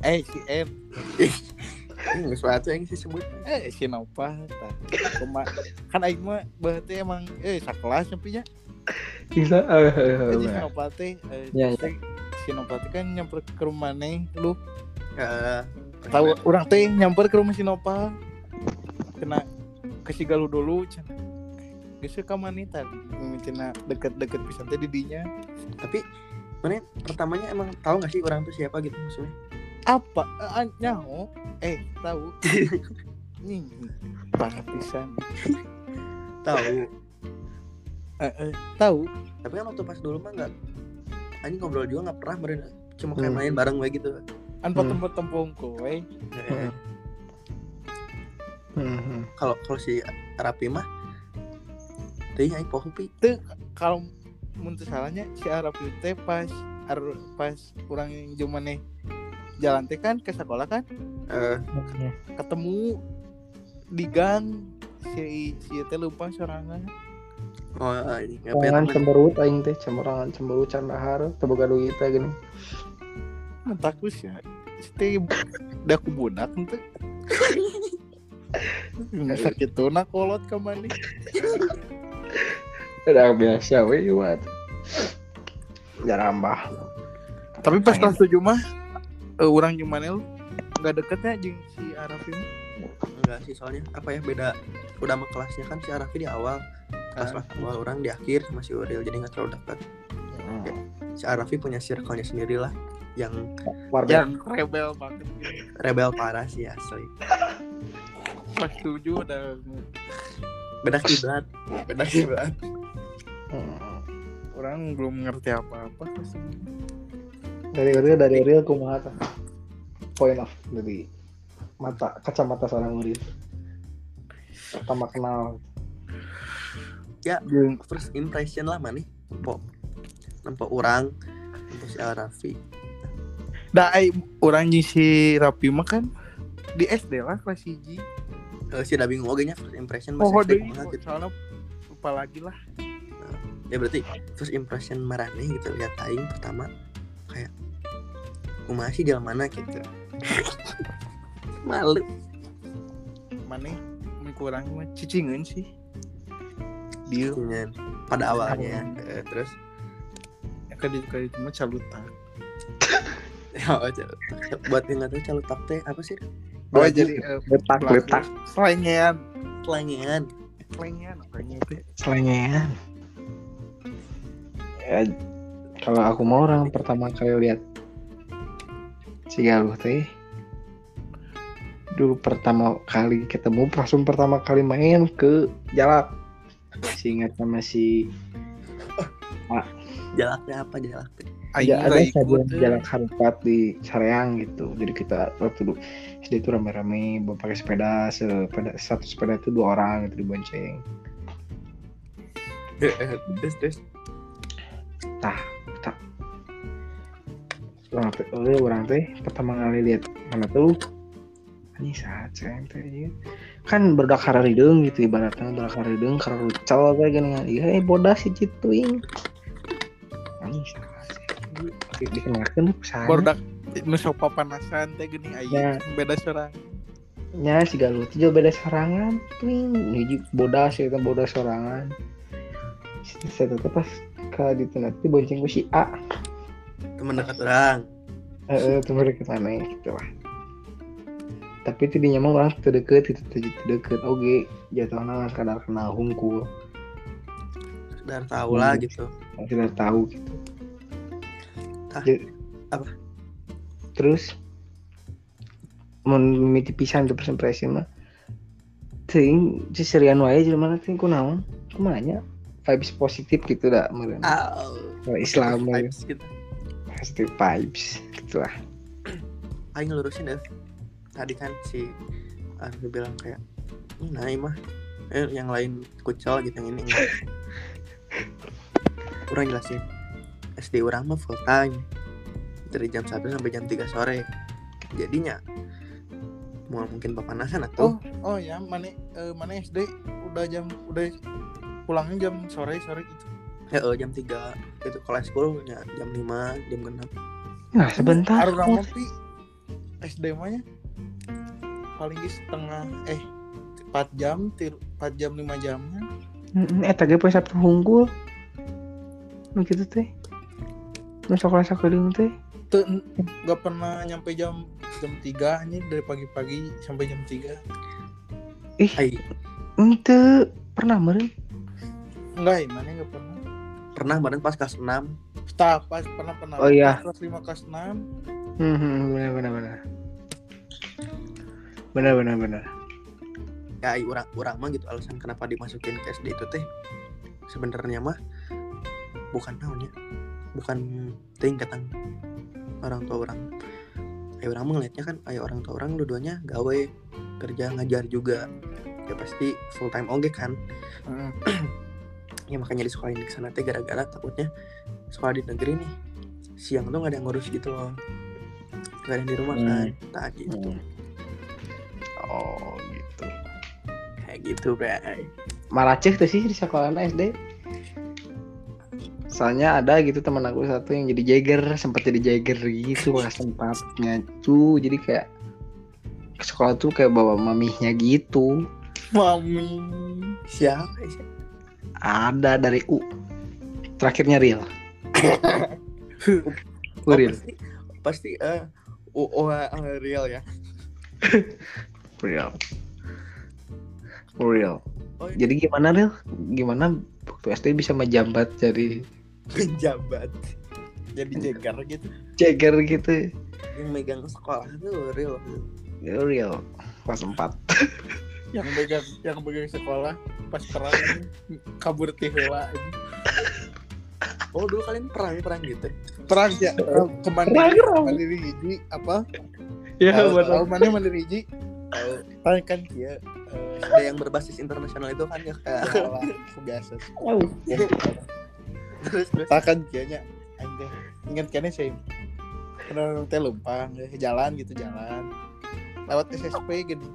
eh si M ini sesuatu yang sih sebut eh si Nopal tah. Kema- kan aing mah berarti emang eh sakelas nyepinya bisa eh, eh, eh, jadi si eh. Nopal teh eh, Ya, ya. teh, si Nopal teh kan nyamper ke rumah neng lu. Ya, tahu orang teh nyamper ke rumah si Nopal kena ke si Galuh dulu can geus ka manita mimitina deket-deket pisan teh didinya. Tapi mana pertamanya emang tahu nggak sih orang tuh siapa gitu maksudnya? Apa? Eh, nyaho? Eh tahu. Nih parah pisan tahu. Eh, eh, tahu. Tapi kan waktu pas dulu mah nggak anjing ngobrol juga nggak pernah meren cuma kayak Hmm. main bareng gue gitu. An Hmm. potong-potong kowe. Eh, Hmm. Hmm, hmm. kalau kalau si Rapi mah dia aing poho pi kalau muntah salahnya si Arab itu teh pas ar- pas orang yang nih jalan teh kan ke sekolah kan? Eh, ketemu di gang si si teh lupa sorangan. Oh ini ngapain Omongan temen cemberut aing teh cemberangan cemberut candahar teu boga duit teh gini. mentakus ya. Teh udah aku budak ente sakit tuh nak kolot ke mana Udah biasa we buat. Jarambah. tapi pas kelas tujuh mah eh, orang gimana lu nggak deketnya jeung si Araf ini enggak sih soalnya apa ya beda. Udah sama kelasnya kan si Arafi di awal. Kelas kelas awal orang di akhir sama si Uril jadi nggak terlalu dekat si Arafi punya circle-nya sendiri lah yang Warga. yang rebel banget. Rebel parah sih asli. Pas tujuh udah beda kiblat. Beda kiblat Hmm. orang belum ngerti apa-apa Dari Uril dari Uril kumaha? Point of dari mata kacamata seorang Uril. Pertama kenal. Jeung first impression lah mana nih nempo nempo orang nempo si Arafi da ai orang jeung si Rapi mah kan di SD lah kelas 1 Eh, si Dabing oge nya first impression Oh, masih deui kumaha gitu. soalnya lupa lagi lah. Ya berarti first impression marane gitu lihat aing pertama kayak kumaha sih di mana gitu malu Mana kurang mah cicingeun sih. Dia pada awalnya eh, terus kali kali cuma calutan. ya oh, cal- buat yang nggak tahu calutak teh apa sih Oh jadi eh, Letak letak selengean, selengean selengean itu? selengean. Ya, kalau aku mau orang pertama kali lihat si Galuh teh dulu pertama kali ketemu langsung pertama kali main ke Jalak. Si ingat sama si jalaknya apa jalak ya, ada eh. Jalak Harupat di Sareang gitu. Jadi kita waktu dulu SD itu rame-rame bawa pakai sepeda sepeda satu sepeda itu dua orang gitu dibonceng terus terus orang teh oh, orang teh pertama kali lihat mana tuh. Ini saat teh kan berdak hararideng gitu ibaratnya berdak hararideng karena rucal kayak gini iya eh bodas si cituing. Ini saat di dikenalkan pesan. Barudak nu sok papanasan teh geuning Ya. aya beda serang. nya si galuh teh juga beda sorangan tuing hiji bodas ya bodas sorangan. Saya tetep pas ke di tengah itu bonceng si A. Teman dekat orang. Eh itu mereka mana gitu lah. Tapi itu dinya mah orang tuh deket itu tuh deket oke jatuhnya kadar kenal hungkul sudah tahu lah Hmm. gitu. Kita tahu gitu. Ah, Ja- apa? terus mimiti pisan itu first impression mah. Ting si serian wae jadi mana ting kunaon kumanya vibes positif gitu dah meureun Au. Kalau Islam Vibes gitu. positive vibes gitu lah aing lurusin deh tadi kan si Arfi bilang kayak ini nah mah. Eh, yang lain kucel gitu yang ini. Enggak kurang jelasin SD orang mah full time. Dari jam 1 sampai jam 3 sore. Jadinya mau mungkin papanasan atau? Oh, oh ya, mana eh, mana SD udah jam udah pulangnya jam sore sore gitu. ya eh, jam 3 itu kalau sekolah ya jam 5 jam 6 Nah sebentar. Harus ngopi SD nya paling setengah eh 4 jam, tir- 4 jam 5 jam kan. Mm, Eh tadi pas Sabtu hunggul. Nu gitu teh. Nu sekolah sakeling teh. Tuh nggak pernah nyampe jam jam 3 ini dari pagi-pagi sampai jam 3. Ih, ente pernah meren? Enggak, ya, mana enggak pernah. pernah kemarin pas kelas 6 Staf pas pernah pernah. Oh, iya. Kelas 5 kelas 6. Hmm, hmm, benar benar benar. Benar benar benar. ya orang orang mah gitu alasan kenapa dimasukin ke SD itu teh sebenarnya mah bukan naonnya bukan tingkatan orang tua orang ayo orang mah ngeliatnya kan ayo orang tua orang dua-duanya gawe kerja ngajar juga ya pasti full time oke kan Heeh. ya makanya di sekolah ini ke sana teh gara-gara takutnya sekolah di negeri nih siang tuh nggak ada yang ngurus gitu loh nggak ada yang di rumah Hmm. kan nah gitu Oh gitu. kayak gitu bray Malah cek tuh sih di sekolah SD. Soalnya ada gitu teman aku satu yang jadi jagger, sempat jadi jagger gitu pas tempatnya tuh. Jadi kayak ke sekolah tuh kayak bawa mamihnya gitu. Mami. siapa sih Ada dari U. Terakhirnya real. U Oh, real. pasti pasti oh, oh, eh, real ya Real. Real. oh ini Jadi gimana real? Gimana waktu SD bisa menjabat jadi penjabat Jadi jegar gitu. jagger gitu? yang megang sekolah tuh real real. Kelas 4. Yang pegang yang pegang sekolah pas perang ini, kabur aja. oh dulu kalian perang perang gitu Perang ya eh, ke Mandiri, hiji apa? Ya, tahu mana Mandiri hiji? Tahu. Kan dia ada yang berbasis internasional itu kan ya kayak salah biasa. terus terus Takan kianya anjing. Ingat kene sih. Kenal teh lumpang eh, jalan gitu jalan. Lewat SSP gini.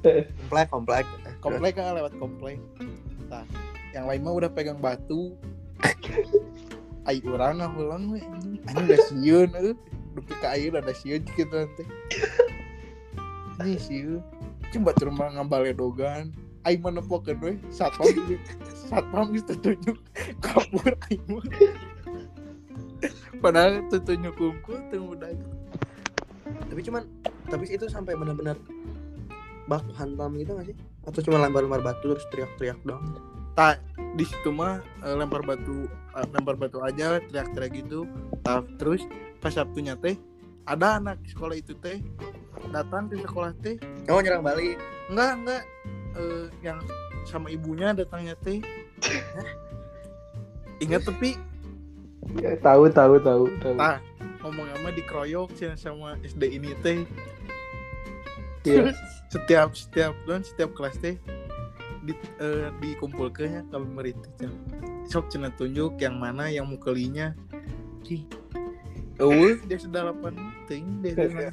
Komplek komplek Komplek kan lewat komplek. Nah, yang lain mah udah pegang batu. Ai urang ngahulang we. Anjing udah sieun euy. Dupi ka ayeuna ada sieun gitu nanti. Ini sieun. Coba tuh rumah ngambale dogan. Ai mah nempokeun we. Satpam satpam geus tunjuk kabur mah. Padahal tuh tunjuk kumpul tuh udah tapi cuman tapi itu sampai benar-benar baku hantam gitu gak sih? Atau cuma lempar-lempar batu terus teriak-teriak doang? Tak di situ mah eh, lempar batu eh, lempar batu aja teriak-teriak gitu. Tah, terus pas sabtunya teh ada anak sekolah itu teh datang ke sekolah teh. Oh nyerang balik enggak enggak eh, yang sama ibunya datangnya teh. Ingat tapi Ya, tahu tahu tahu tahu. tah ngomong sama dikeroyok sih sama SD ini teh. Iya. Setiap setiap dan setiap kelas teh di eh, dikumpulkannya kami merintah Cen. sok cina tunjuk yang mana yang mukelinya Cih. Eueuh, dia sudah delapan ting dia sudah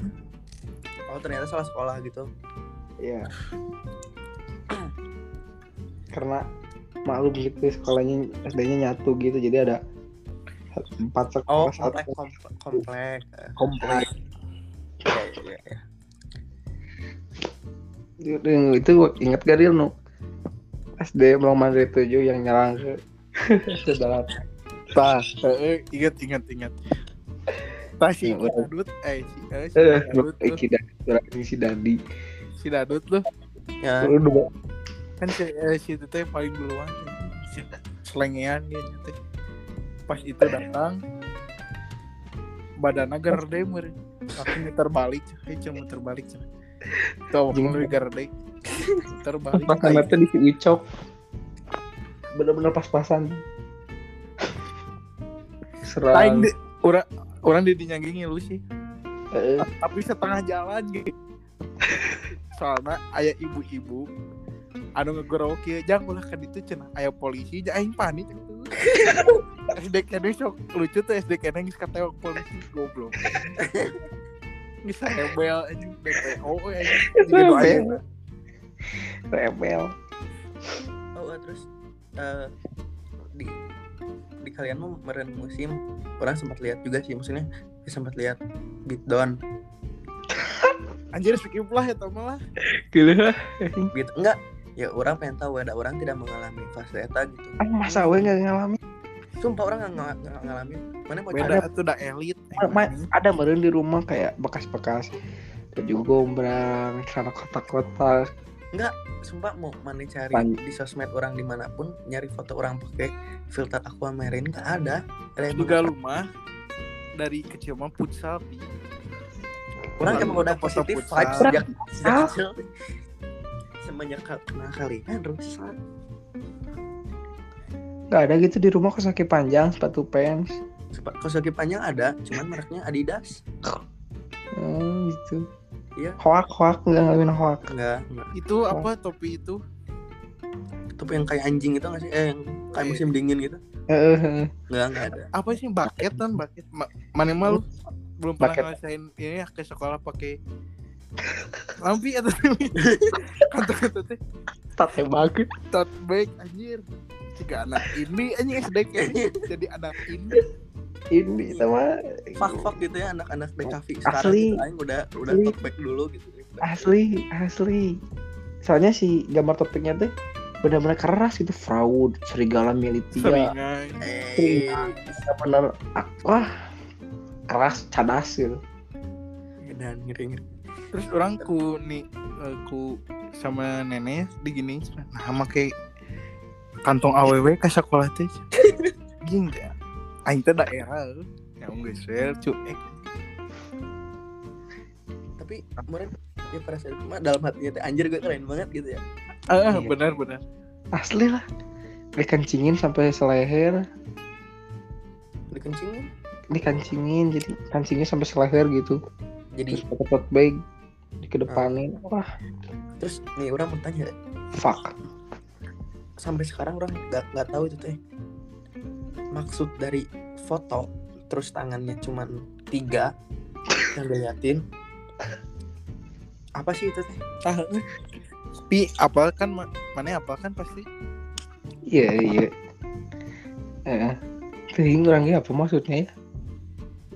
oh ternyata salah sekolah gitu Iya. Karena maklum gitu sekolahnya SD-nya nyatu gitu jadi ada empat oh sekolah komplek satu komplek komplek Eh, komplek. iya, iya, iya. Itu, itu ingat gak nu? SD Bang Mandiri 7 yang nyerang ke ke dalam. Tah eh, ingat ingat ingat. Tah si Yang Dadut eh si eh, si eh Dadut si Dadi si Dadi. Si Dadut tuh. Ya. Kan si, eh, si itu teh paling duluan si selengean dia teh pas itu datang badannya gerde mer aku muter balik hei cuma muter balik tuh Jing. mau gerde muter balik pas Ay, anaknya di si Ucok? Bener-bener pas-pasan. Aing serang di, orang orang di dinyanggingi lu sih. Heeh. tapi setengah jalan gitu soalnya ayah ibu-ibu anu ngegorok kieu jang ulah ka ditu cenah aya polisi jang aing panik. SD kene sok lucu tuh SD kene geus kateok polisi goblok geus rebel anjing DPO anjing. Jadi Rebel. doain. rebel. Oh eh, terus eh, di di kalian mau meren musim orang sempat lihat juga sih maksudnya sempat lihat beatdown. Anjir skip lah ya teman lah. Gila beat enggak. Ya orang pengen tahu ada orang tidak mengalami fase eta gitu. Ah masa we nggak ngalamin sumpah orang nggak nggak ngalamin. Mana mau beda tuh udah elit ada meren di rumah kayak bekas-bekas baju gombrang celana kotak-kotak. Sumpah mau mana cari Pan- di sosmed orang di mana pun nyari foto orang pakai filter aquamarine nggak ada. Ada yang juga rumah dari kecil mah futsal orang emang udah positif vibes sejak sejak kecil. Semenjak kenal kalian rusak nggak ada gitu di rumah kos kaki panjang sepatu pants. Kaos kaki panjang ada cuman mereknya Adidas. Hmm, gitu. Iya. hoak hoak nggak ngalamin hoak. Enggak enggak itu apa topi itu? Tapi yang kayak anjing itu nggak sih? Eh yang kayak musim dingin gitu. Heeh, enggak enggak ada. Apa sih bucket kan bucket. Ma- mana mah lu belum pernah ngerasain ini ya ke sekolah pakai lampi atau kata-kata teh. Tate banget tote bag anjir jika anak ini anjing SD kayaknya jadi anak ini. Ini sama fak fak gitu ya anak-anak DKV sekarang Asli. gitu. Aing udah udah Asli. tote bag dulu gitu. Asli asli. Soalnya si gambar topiknya tuh benar-benar keras gitu. Fraud serigala militia. Seringan eh benar wah keras cadas gitu. Dan ngiri ngiri terus orang ku nih eh, ku sama nenek digini nah make kantong aww ke sekolah teh. Gini ya. Aing teh daerah yang geus fair cuek tapi kemarin ya pada saat itu mah dalam hatinya teh anjir gue keren banget gitu ya. Ah Iya. benar benar. Asli lah. Dikencingin sampai seleher. Dikencingin? Dikancingin jadi kancingnya sampai seleher gitu. Jadi terus pakai tote bag dikedepanin. Wah. Terus nih orang mau tanya. Fuck sampai sekarang orang nggak nggak tahu itu teh. Maksud dari foto terus tangannya cuman tiga yang diliatin apa sih itu teh? Ah eh. pi apa kan ma- mana apa kan pasti? Iya iya. Eh tapi orangnya apa maksudnya ya?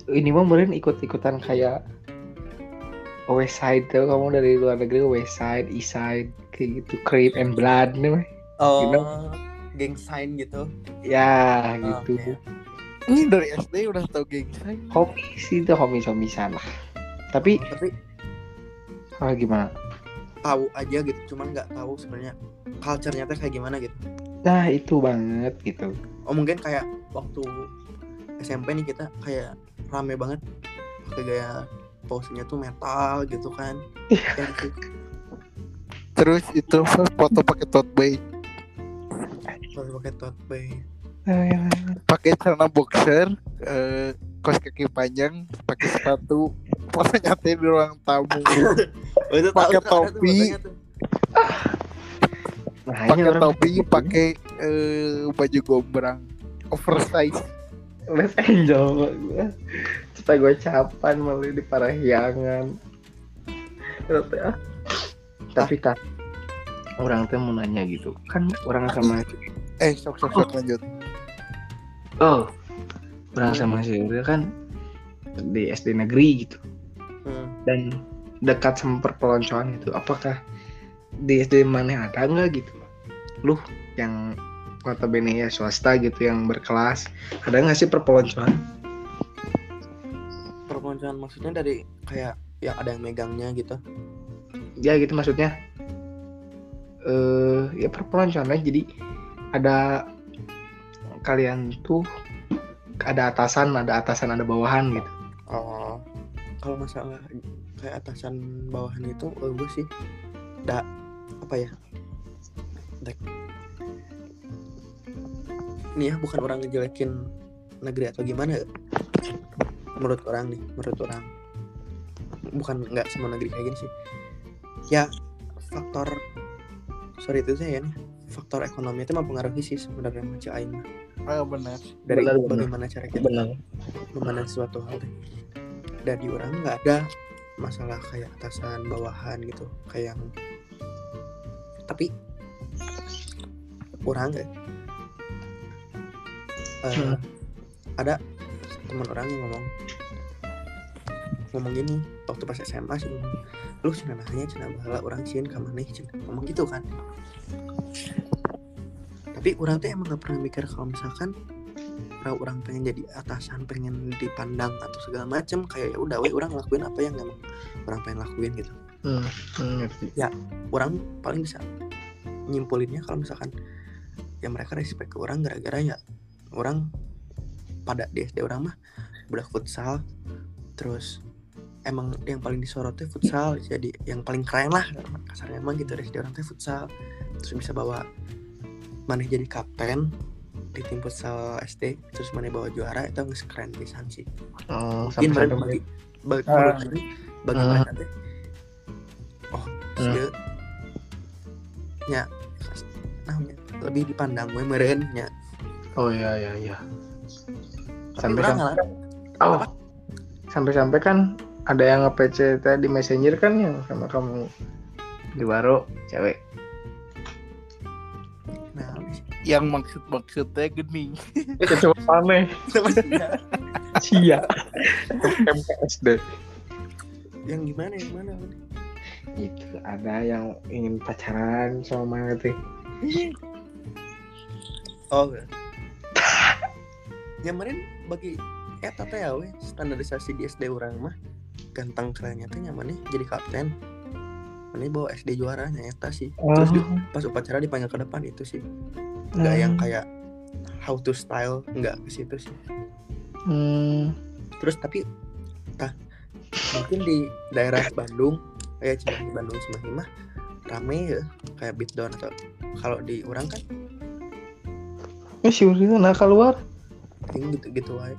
Ini mah kemarin ikut-ikutan kayak West Side tuh kamu dari luar negeri West Side, East Side kayak gitu Creep and Blood nih oh Gimana? geng sign gitu. Ya Oh, gitu. oke. ini dari SD udah tau geng saya homies itu homies homisan lah. Tapi tapi ah, gimana? Tahu aja gitu cuman nggak tahu sebenarnya culture-nya teh kayak gimana gitu. Nah itu banget gitu. Oh mungkin kayak waktu SMP nih kita kayak rame banget pakai gaya pose-nya tuh metal gitu kan. Ya gitu. terus itu foto pakai tote bag Pakai pakai tote bag. Eh, pakai celana boxer eh, kos kaki panjang pakai sepatu foto nyate di ruang tamu. Oh, itu Pakai tuh topi. tuh. nah pakai topi pakai eh, baju gombrang. Oversize. Let's Angel supaya gue capan malah di parahyangan. Ah. tapi kan orang tuh mau nanya gitu. Kan orang sama eh sok sok sok lanjut. Oh orang sama si Uriel kan di SD negeri gitu. Hmm. dan dekat sama perpeloncoan itu apakah di SD mana ada nggak gitu? Lu yang notabene ya swasta gitu yang berkelas ada nggak sih perpeloncoan? Perpeloncoan maksudnya dari kayak yang ada yang megangnya gitu? Ya gitu maksudnya. Eh ya perpeloncoannya jadi ada kalian tuh ada atasan ada atasan ada bawahan gitu. Oh kalau masalah kayak atasan bawahan itu oh, gue sih da apa ya? Dek. ini ya bukan orang ngejelekin negeri atau gimana ya. menurut orang nih menurut orang. Bukan nggak semua negeri kayak gini sih. Ya faktor sorry itu saya ya nih faktor ekonomi itu mempengaruhi sih sebenarnya macam aing mah. ah benar dari Benar, benar. bagaimana cara kita benar memandang suatu hal di orang nggak ada masalah kayak atasan bawahan gitu kayak yang tapi orang nggak eh, Hmm. ada teman orang yang ngomong ngomong gini waktu pas SMA sih lu cina nanya cina bahala orang sieun ka maneh cina ngomong gitu kan. Tapi orang tuh emang gak pernah mikir kalau misalkan kalau orang pengen jadi atasan pengen dipandang atau segala macem kayak ya udah we orang lakuin apa yang emang orang pengen lakuin gitu. Hmm, hmm, ngerti. Orang paling bisa nyimpulinnya kalau misalkan ya mereka respect ke orang gara-gara ya orang pada di SD orang mah budak futsal terus emang yang paling disorotnya futsal jadi yang paling keren lah. Kasarnya emang gitu dari orang teh futsal. Terus bisa bawa mana jadi kapten di tim futsal SD terus mana bawa juara itu nggak keren pisan sih. Oh, mungkin sampai bagi bagi, Ah. bagi, bagi mereka teh oh dia nya namanya lebih dipandang gue meren nya. Oh iya iya iya. Sampai- ngalah oh. Sampai-sampai kan ada yang nge-PC tadi di messenger kan yang sama kamu. Di baro cewek. Nah yang maksud maksudnya gini coba aneh. Maksudnya, sia MKSD yang gimana yang mana itu ada yang ingin pacaran sama mana tuh oh kemarin bagi eta teh ya we standarisasi di SD orang mah ganteng kerennya teh nyamannya jadi kapten. Mana bawa SD juaranya eta sih. Terus di- pas upacara dipanggil ke depan itu sih. Nggak yang kayak how to style nggak ke situ sih. Hmm. terus tapi tah mungkin di daerah Bandung kayak Cimahi Bandung Cimahi mah rame ya kayak beatdown atau kalau di orang kan Eh, si Uri tuh nah keluar? Ini gitu gitu aja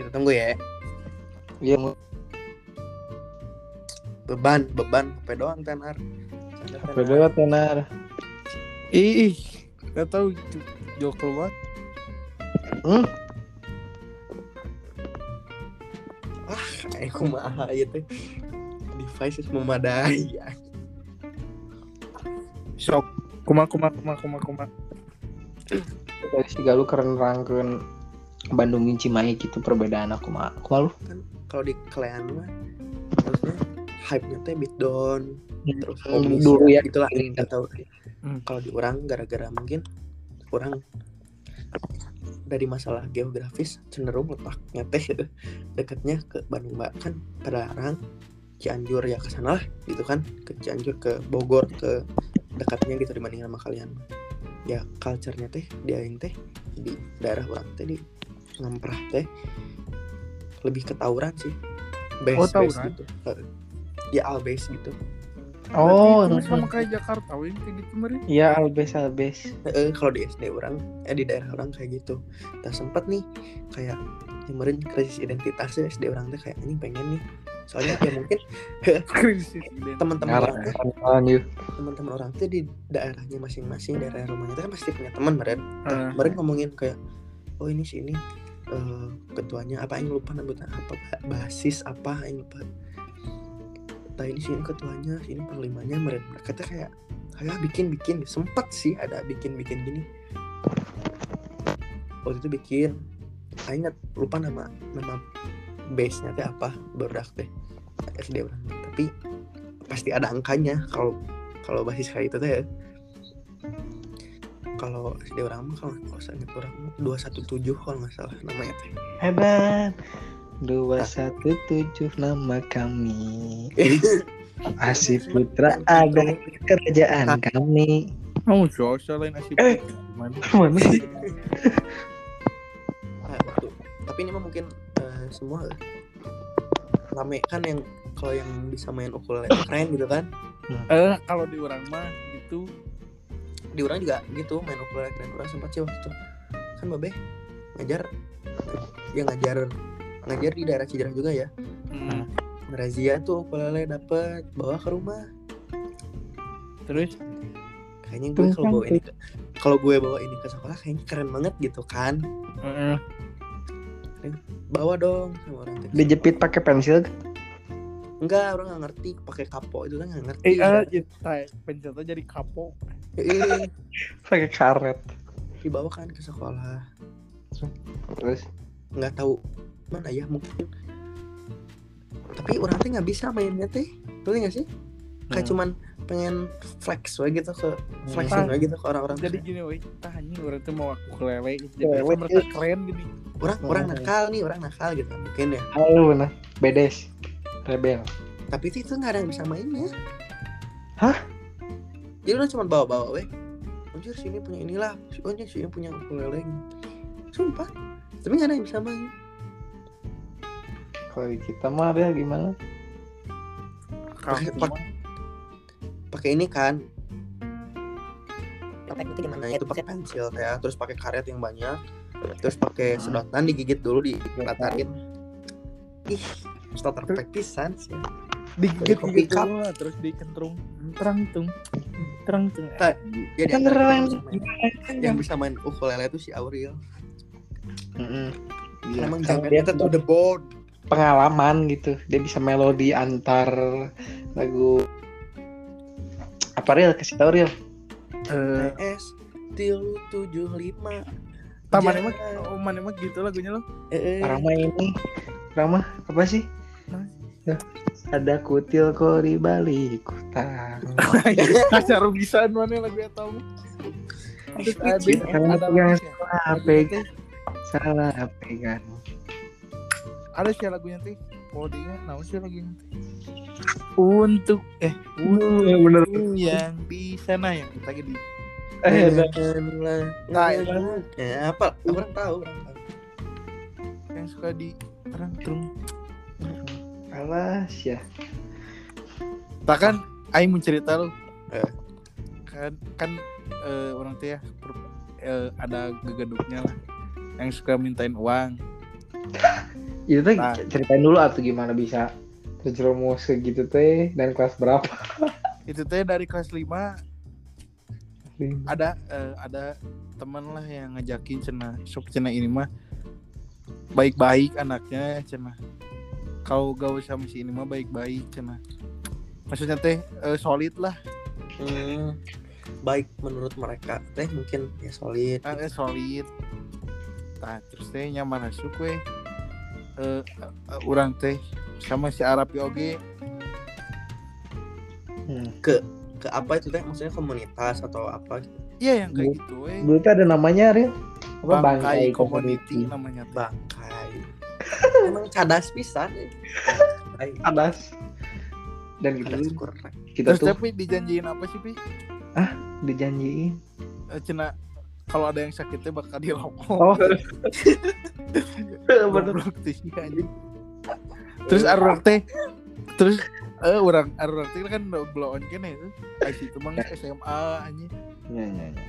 kita tunggu ya. Dia beban beban apa doang tenar. Tenar. beda tenar. Ih nggak tahu itu jauh keluar hmm? kayak kumaha ya teh devices memadai. Ya. sok kuma kuma kuma kuma kuma. Dari si Galuh keren rangkeun Bandungin Cimahi gitu perbedaan aku mah aku. Malu kalau di kalian mah maksudnya hype nya teh beatdown terus Hmm, homies dulu ya. itulah ini nggak tahu Hmm. kalau di orang gara-gara mungkin orang dari masalah geografis cenderung letaknya teh gitu, dekatnya ke Bandung Mbak kan Padalarang Cianjur ya ke sana lah gitu kan. Ke Cianjur ke Bogor ke dekatnya gitu dibanding sama kalian. Ya culture-nya teh di aing teh di daerah orang teh di ngemprah teh lebih ke tawuran sih base Oh, base tawuran? gitu ya al base gitu oh Berarti itu sama kayak Jakarta win kayak gitu meren iya albes albes Eh, kalau di SD orang, eh di daerah orang kayak gitu. Tak sempat nih kayak kemarin krisis identitasnya SD orang tuh kayak ini pengen nih. Soalnya ya mungkin krisis identitas teman-teman orang tuh, teman-teman orang tuh di daerahnya masing-masing, daerah rumahnya tuh kan pasti punya teman, meren. Ah. Kemarin ngomongin kayak, oh ini sih eh, ketuanya apa yang lupa namanya apa Ba- basis apa yang lupa. Nah ini sih ini ketuanya, ini panglimanya. Mereka tuh kayak kayak bikin bikin sempat sih ada bikin bikin gini waktu itu bikin saya ingat lupa nama nama base nya teh apa berdak teh SD orang tapi pasti ada angkanya kalau kalau basis kayak itu teh ya. Kalau SD orang mah kalau kalau saya ingat orang dua satu tujuh kalau nggak salah namanya. Teh hebat. dua satu tujuh nama kami. Asih Putra ada kerajaan kami. Oh sosial lain asik Eh. gimana mana? Sih? Nah, waktu tapi ini mah mungkin eh, semua rame kan yang kalau yang bisa main ukulele keren gitu kan? Eh kalau di orang mah gitu di orang juga gitu main ukulele keren orang sempat sih waktu itu kan babe ngajar yang ngajar ngajar di daerah Cijerah juga ya Hmm. razia tuh ukulele dapet bawa ke rumah terus kayaknya gue kalau bawa ini kalau gue bawa ini ke sekolah kayaknya keren banget gitu kan Heeh. bawa dong sama orang. Dijepit pakai pensil. Enggak orang nggak ngerti pakai kapo itu kan nggak ngerti. Eh ah kita pencetan jadi kapo. Eh, Pakai karet. dibawa kan ke sekolah. Terus? Nggak tahu mana ya mungkin. Tapi orang teh nggak bisa mainnya teh. Tuh nggak sih? Kayak Hmm. cuman pengen flex we gitu ke flex Hmm. we gitu ke orang-orang. Jadi gini woi tah anjing orang tuh mau aku kelele jadi Kelele. orang merasa keren gini. Orang orang Hmm. nakal nih orang nakal gitu mungkin ya. Halo nah bedes rebel. tapi itu itu nggak ada yang bisa mainnya. Hah? jadi udah cuma bawa-bawa weh. Anjir sini punya inilah. Anjir sini punya ukulele. Sumpah. Tapi nggak ada yang bisa main. Kalau kita mah ya gimana? Pakai- pakai ini kan. Itu gimana ya itu pakai pensil ya. Terus pakai karet yang banyak. Terus pakai sedotan digigit dulu diratakin ih starter pack pisan sih. Digigit Kopi gigit cup. terus dikentrung. Terang tung. Terang tung. Tak. jadi Kan yang, main, yang bisa main ukulele itu si Aurel. Iya. emang Kan jangan dia to the board pengalaman gitu. Dia bisa melodi antar lagu. Apa real kasih tau real eh TS tilu tujuh lima. Taman emang oh mana emang gitu lagunya lo? Eh, orang mah ini. Orang mah apa sih. Ya. Ada kutil kok di balik hutang kasar bisa mana lagu yang tahu? Terus ada lagunya. salah pegang salah pegang. Ada sih lagunya teh kodenya naon sih lagunya untuk eh Iya, bener. untuk yang di sana yang kita di eh Nah, Nah, ya. Apa? Orang tahu. Orang tahu yang suka di terang tung alas ya. Tak kan Aing mau cerita lo Eh. kan kan eh, orang teh ya per- eh, ada gegeduknya lah. Yang suka mintain uang. Itu tuh Nah. ceritain dulu atau gimana bisa terjerumus ke gitu teh dan kelas berapa? Itu teh dari kelas 5 ada eh, ada teman lah yang ngajakin cena sok cena ini mah. Baik-baik anaknya cena kau gaul sama si ini mah baik-baik cena maksudnya teh eh, solid lah. Hmm, baik menurut mereka. Teh mungkin ya solid. Eh, solid. Nah terus teh nyaman masuk we eh, eh, orang teh sama si Arapi oge hmm. ke apa itu teh? Maksudnya komunitas atau apa? Gitu iya yang kayak gitu we dulu ada namanya real apa? Bangkai community. namanya teh. bangkai emang cadas pisan. Ya. Ay, adas dan cadas gitu kurang. Kita terus tuh tapi dijanjiin apa sih pi? Dijanjiin. Eh, cina kalau ada yang sakitnya bakal dilokok oh. Bener. Anjing. Terus arurang teh terus eh orang arurang teh kan blow on kene itu. Ai situ mah geus SMA anjing. ya ya ya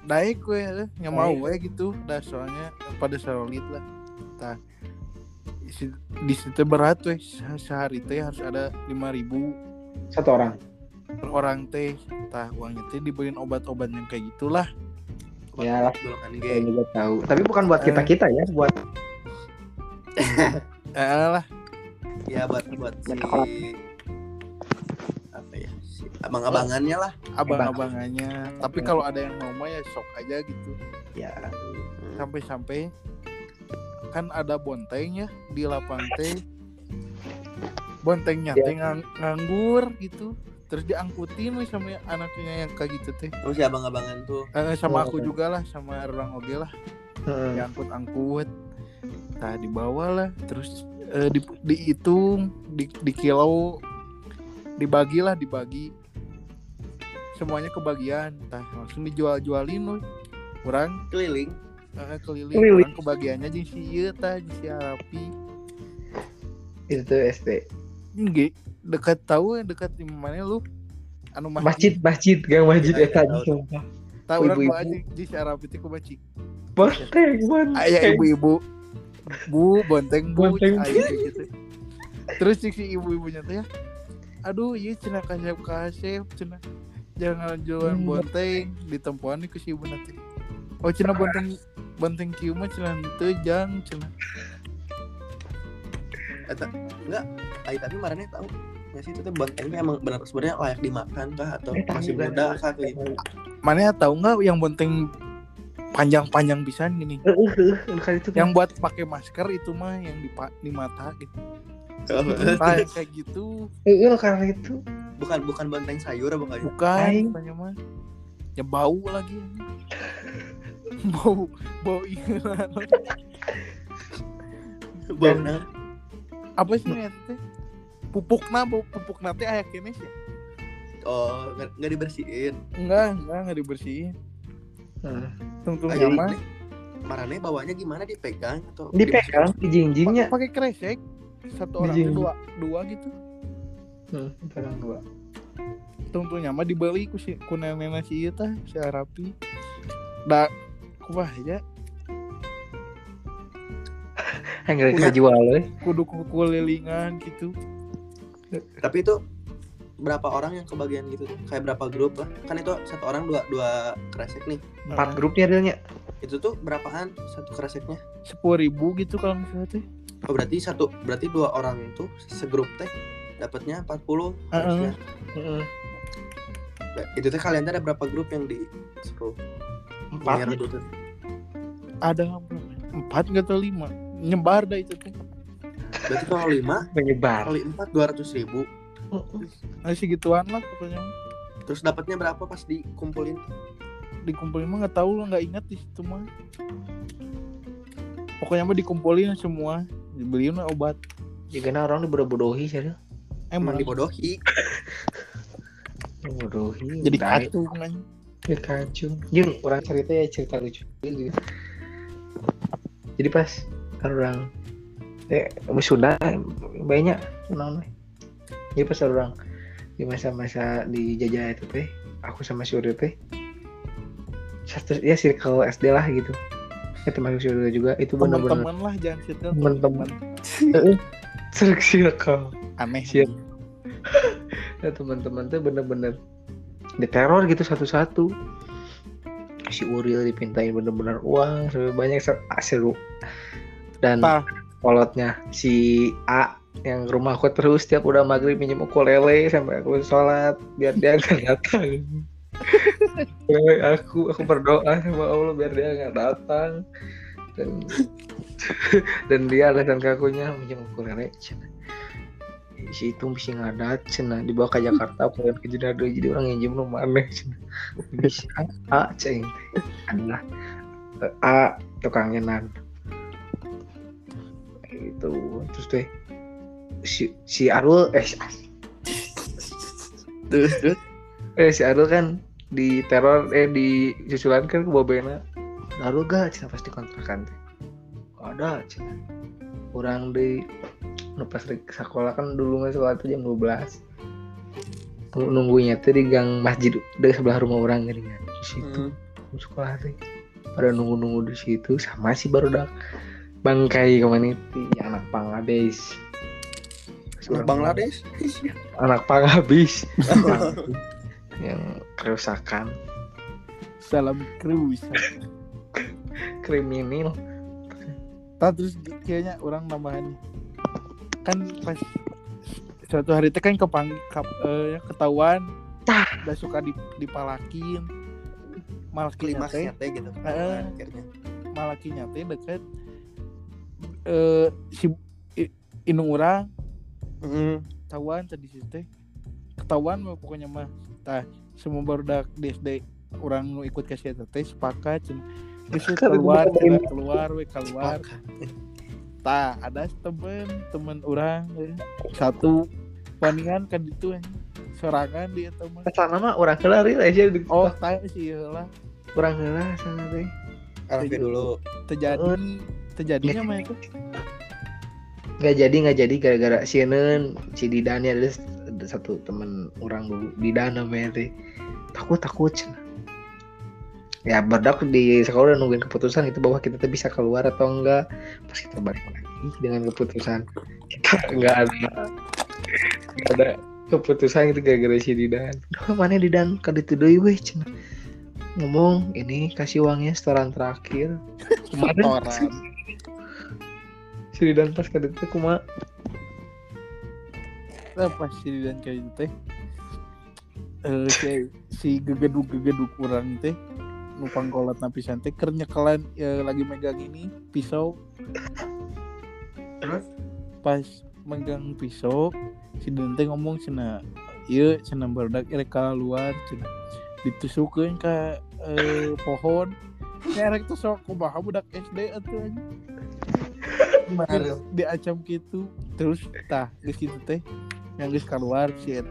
Naik we eh, nya mau we gitu. Dah soalnya pada solid lah. Tah di situ berat Se- sehari teh harus ada 5000 satu orang? Per orang teh. Tah uangnya teh dibeliin obat-obat yang kayak gitulah. Ya lah. kan juga tahu. Tapi bukan buat kita kita ya buat eh lah. Ya buat buat si apa ya? Si abang-abangannya lah. Abang-abangannya. Tapi kalau ada yang mau mah ya sok aja gitu. Ya. Sampai-sampai kan ada bonteng ya di lapang teh. Bontengnya Ya. teh ngang- nganggur gitu. Terus diangkutin we sama anaknya yang kayak gitu teh. Terus si abang-abangan tuh. Eh, sama Oh, aku oke. juga lah sama orang oge lah. Hmm. diangkut-angkut. Nah dibawa lah. Terus eh, di, dihitung di, di kilo dibagi lah dibagi. Semuanya kebagian. Nah langsung dijual-jualin loh orang keliling eh, keliling, orang kebagiannya jeung si ieu tah jeung si Arapi. Itu tuh SD Nggih, dekat tahu dekat di mana lu? Anu masjid. Masjid gang masjid Ya, eta tahu. aja sumpah. Tahu orang aja di si Arapi teh ku bacik Banteng man aya ibu-ibu. Bu bonteng bu. Bonteng, aing kayak gitu. Terus si ibu-ibunya teh ya aduh iya cina kasep kasep cina jangan jualan Hmm. bonteng. Ditempuan ke si ibu nanti. Oh cina bonteng bonteng kieu mah cina teu jang cina Eta, enggak. Ai tapi marane tahu nggak sih itu tuh bontengnya emang benar sebenarnya layak dimakan kah atau Eh, tahu masih muda kah kayak gitu? Mana tahu nggak yang bonteng panjang-panjang pisan gini? Heeh, heeh, kali itu yang buat pakai masker itu mah yang di di mata gitu. Nah, yang kayak gitu. Heeh, karena itu. bukan bukan bonteng sayur apa kayak bukan katanya mah. Ya bau lagi bau bau ikan Bau- apa sih nih teh pupuk na bau pupuk nanti ayak kene sih oh nggak nggak dibersihin. Enggak enggak enggak dibersihin. Heeh. tungtung Ah, jadi nyaman marane bawanya gimana? Dipegang atau Dipegang di jinjingnya. pakai kresek. Satu orang Dijing. dua dua gitu. Hmm, pegang dua. tungtung nyaman dibeli ku si ku nenek si ieu tah si Arapi. Da kumaha aja Enggak kita jual euy. kudu ku kulilingan gitu tapi itu berapa orang yang kebagian gitu tuh? kayak berapa grup lah kan itu satu orang dua dua kresek nih Empat grupnya adanya. itu tuh berapaan satu kreseknya sepuluh ribu gitu kalau misalnya teh oh berarti satu berarti dua orang itu segrup teh dapatnya 40 harusnya. Heeh. Nah, itu teh kalian ada berapa grup yang di seru Empat. Gitu. Ada empat nggak tahu lima? Nyebar dah itu tuh berarti kalau lima? Menyebar. kali empat dua ratus ribu. Masih gituan lah pokoknya. Terus dapatnya berapa pas dikumpulin? Dikumpulin mah nggak tahu lah nggak ingat di situ mah. Pokoknya mah dikumpulin semua. Dibeliin lah obat. Jika orang dibodoh-bodohi sih. emang. Emang dibodohi. Bodohi. jadi kacung kan Ya kacung. Jeung orang cerita ya cerita lucu. gitu. Jadi pas orang eh sudah banyak non Jadi pas orang di masa-masa di jajah itu teh, aku sama si Uri teh satu ya circle SD lah gitu. Ya termasuk si Uri juga itu benar-benar teman-teman lah jangan circle Teman-teman. teman circle. aneh Siap. ya teman-teman tuh bener-bener diteror gitu satu-satu si Uril dipintain bener-bener uang seru- banyak ser- ah, seru. Dan kolotnya si A yang ke rumah aku terus tiap udah maghrib minjem ukulele sampai aku sholat biar dia nggak datang. Aku aku berdoa sama Allah biar dia nggak datang. Dan dan dia alasan kakunya minjem ukulele Cina. Si itu bisa ngadat cina. Dibawa ke Jakarta pengen ke Jeddah jadi orang yang jem rumah aneh cina. Si A, A cing adalah A tukang nyenan itu terus deh si si Arul eh terus terus. Eh si Arul kan di teror eh di susulan kan ke Bobena Arul gak cina pasti kontrakan. Teh ada cina kurang di lepas dari sekolah kan dulu nggak sekolah tuh jam 12 Tunggu- nunggunya tuh di gang masjid dari sebelah rumah orang gitu kan di situ. Hmm. sekolah teh pada nunggu-nunggu di situ sama si baru dak bangkai community anak Bangladesh anak Bangladesh anak panghabis yang kerusakan. Salam krus kriminal Tah terus kayaknya orang nambahan kan pas suatu hari itu kan kepang kap, eh, ketahuan Tah. udah suka dip, dipalakin teh klimaksnya teh gitu Eh. akhirnya malakinya teh deket eh si i- indung orang Hmm. ketahuan tadi situ teh ketahuan mah pokoknya mah tah semua baru dak di SD orang nu ikut ke situ teh sepakat cenah. Sepakat, keluar cenah, keluar we keluar tah ada temen temen orang satu paningan kan itu eh. serangan dia teman sana mah orang kelar aja di oh tah sih lah. Orang kelar sana teh Alfi dulu. terjadi terjadinya mah itu nggak jadi nggak jadi gara-gara si Enen si Didan ada, ada satu teman orang dulu Didan namanya teh takut takut cenah ya berdak di sekolah udah nungguin keputusan itu bahwa kita tuh bisa keluar atau enggak. Pas kita balik lagi dengan keputusan kita enggak ada enggak ada keputusan itu gara-gara si Didan. Duh, mana Didan? Kada itu deui weh cenah ngomong ini kasih uangnya setoran terakhir. Kemarin Orang. si Didan pas kada itu kuma. Pas si dan kayak gitu teh eh si, si gegeduk gegeduk kurang teh numpang kolot napisan teh keur nyekelan ya, lagi megang ini pisau Terus? pas megang pisau si dan teh ngomong cina iya cina barudak erek luar cina ditusukkeun ke eh, pohon erek tuh sok kumaha budak SD anjing. Baru. diacam gitu terus tah di situ teh yang keluar si eh,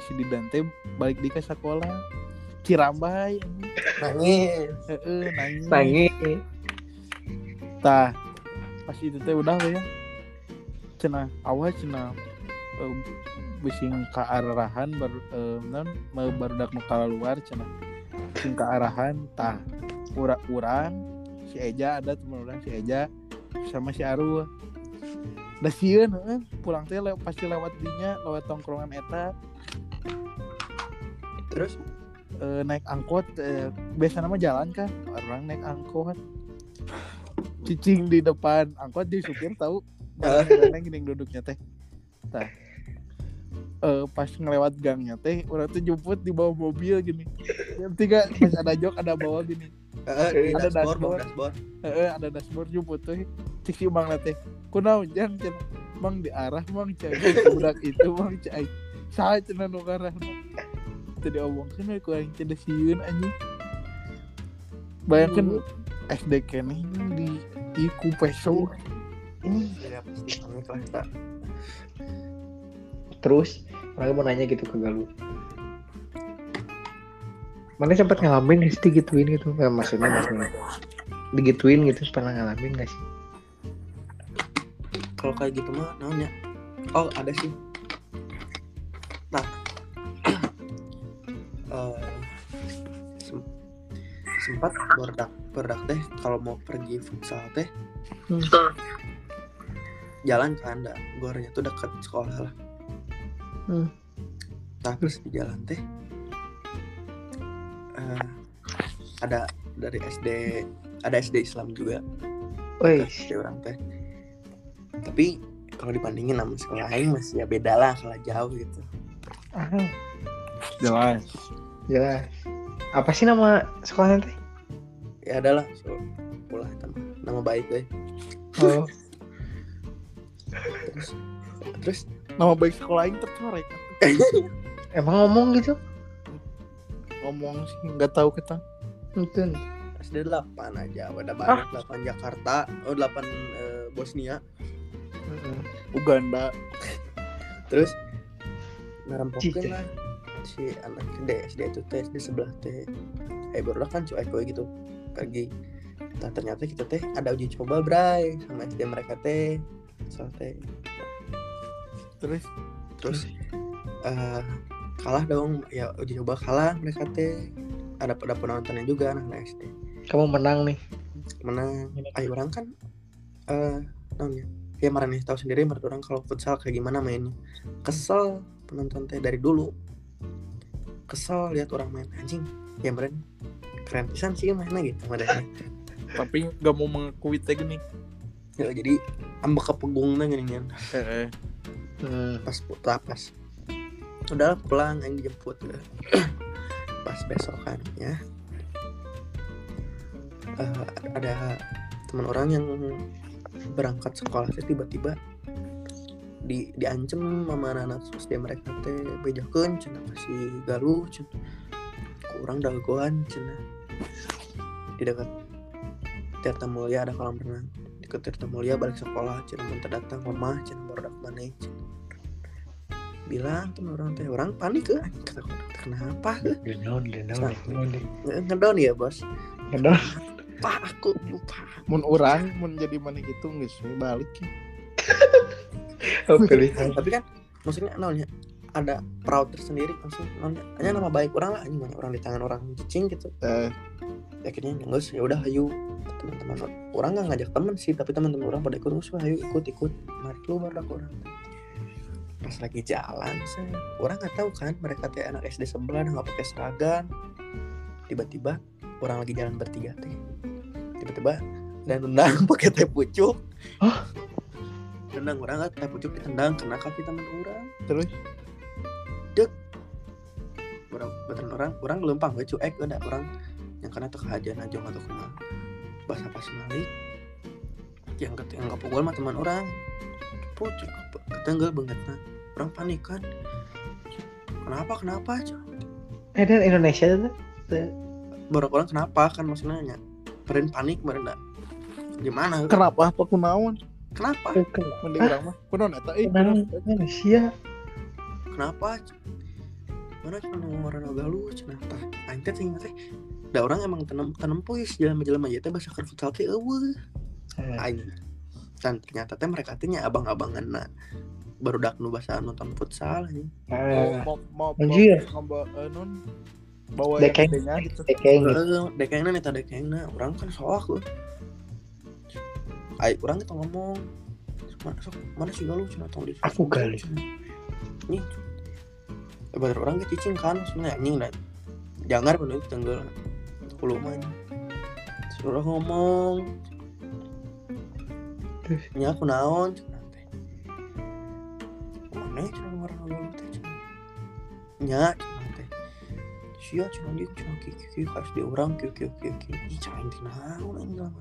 si Didan teh balik di ke sekolah Cirambai anjing. Nangis. Heeh, nangis. nangis Tah, pas itu teh udah ya. Cenah awal cenah eh, bising ke arahan baru eh, non mau barudak nu luar cenah. Bising ke arahan tah urang-urang si Eja ada teman orang si Eja sama si Arul. Da sieun heeh, pulang teh lew- pasti lewat dinya, lewat tongkrongan eta Terus eh, naik angkot eh, biasa nama jalan kan? Orang naik angkot. Cicing di depan angkot di supir tahu barang gini duduknya teh. Tah. Eh, pas ngelewat gangnya teh orang tuh jemput di bawah mobil gini. Yang tiga pas ada jok ada bawah gini. Di Ada dashboard, bawa dashboard. dashboard. Heeh, ada dashboard jemput teh. Cik si bang teh kunaon jang cen bang di arah bang cai. Budak itu bang cai. Saya cenah nu karah tadi omongkeun we ku aing teh da sieun anjing bayangkeun SD keneh di di kupeso Ini ya pasti lah tak. terus orang mau nanya gitu ke Galuh mana sempat ngalamin gak sih digituin gitu Nggak, maksudnya maksudnya digituin gitu pernah ngalamin gak sih Kalau kayak gitu mah namanya. Oh, ada sih. Nah. Eh, sem- sempat berdak berdak teh kalau mau pergi futsal teh Hmm. jalan kan anda gornya tuh dekat sekolah lah. Hmm. nah terus di jalan teh eh, ada dari SD ada SD Islam juga. Wih, SD orang teh. Tapi kalau dibandingin sama sekolah lain masih ya beda lah kalau jauh gitu. Ah, jelas jelas. Apa sih nama sekolahnya teh? ya adalah so ulah nama, nama baik deh Oh, terus? Terus nama baik sekolah aing tercorek emang ngomong gitu? ngomong sih nggak tahu kita. Betul. SD 8 aja. Udah banyak 8 Jakarta. Oh 8 eh, Bosnia. Uganda. Terus? Ngerempokin Cice. lah si anak gede SD itu teh SD sebelah teh. Eh baru kan cuek gue gitu pergi. Nah, ternyata kita teh ada uji coba bray sama SD mereka teh. Soal teh. Terus? Terus eh, kalah dong. Ya uji coba kalah mereka teh. Ada pada penontonnya juga anak SD Kamu menang nih. menang. Ayo orang kan eh namanya ya marah nih tahu sendiri menurut orang kalau futsal kayak gimana mainnya. Kesel penonton teh dari dulu kesel lihat orang main. Anjing ya meren keren pisan sih mainnya gitu modalnya tapi nggak mau mengakui teh gini ya, jadi ambek kepegungnya gini kan eh, Hmm. pas putra pas. Udah pulang yang dijemput pas besokannya eh, ada teman orang yang berangkat sekolah teh tiba-tiba di diancem sama anak-anak SD mereka teh bejakeun cenah kasih galuh cenah kurang dagoan cenah di dekat Tirta Mulia ada kolam renang di dekat Tirta Mulia balik sekolah cenah mun teu datang omah cenah baru dak cenah bilang tuh orang teh orang panik ke kata kenapa Genon, genon, genon. Nge- ngedon ya bos Genon. pak aku lupa mun orang mun jadi mana gitu nggak sih balik ya. Pilihan. tapi kan maksudnya namanya ada proud tersendiri maksudnya non- hanya nama baik orang lah anjing banyak orang di tangan orang cicing gitu. Eh, akhirnya nggak ya udah ayo. Teman-teman orang nggak ngajak temen sih tapi teman-teman orang pada ikut "Wah, ayo ikut ikut. Mari keluar lah orang. Pas lagi jalan saya orang nggak tahu kan mereka teh anak SD sebelah nggak pakai seragam. Tiba-tiba orang lagi jalan bertiga teh. Tiba-tiba dan tendang pakai teh pucuk. Hah? Tendang orang teh pucuk ditendang kena kaki teman orang. Terus? Orang beneran orang orang lempang gue cuek udah orang. Yang kena tuh kehajian aja atau kena. Bahasa pas malik? Yang kata yang pukul mah teman orang. Pucuk ketenggel banget nah. Orang panik kan. Kenapa kenapa aja Eh dan Indonesia tuh baru orang kenapa kan maksudnya nanya. Kemarin panik kemarin gimana? Kenapa apa kunaon kenapa? Mending orang mah kunaon eta eh Kenapa? kunaon? Indonesia kenapa? Mana cuma ngomong orang galuh cenah tah aing teh teh teh da orang emang tanam tanam puis jalan jalan aja. Teh bahasa futsal teh eueuh Eh, aing. Dan ternyata teh mereka teh nya abang-abangan na baru dak nu bahasa nonton futsal anjing. Eh, mau mau mau eh, non bawa Dekeng. gitu. Dekeng. Heeh, dekengna nih tadi dekengna. Orang kan soak gua ai orang kita ngomong. Mana sok mana sih galuh cenah tong di Aku galuh. nih. Baru orang ke cicing kan sebenarnya anjing nah jangan penuh tenggel puluh man suruh ngomong. Nya aku naon mana cenah orang orang teh cenah nya cenah teh. Sia cenah dia cenah kiki kiki kas dia orang kiki kiki kiki cenah teh naon anjing lah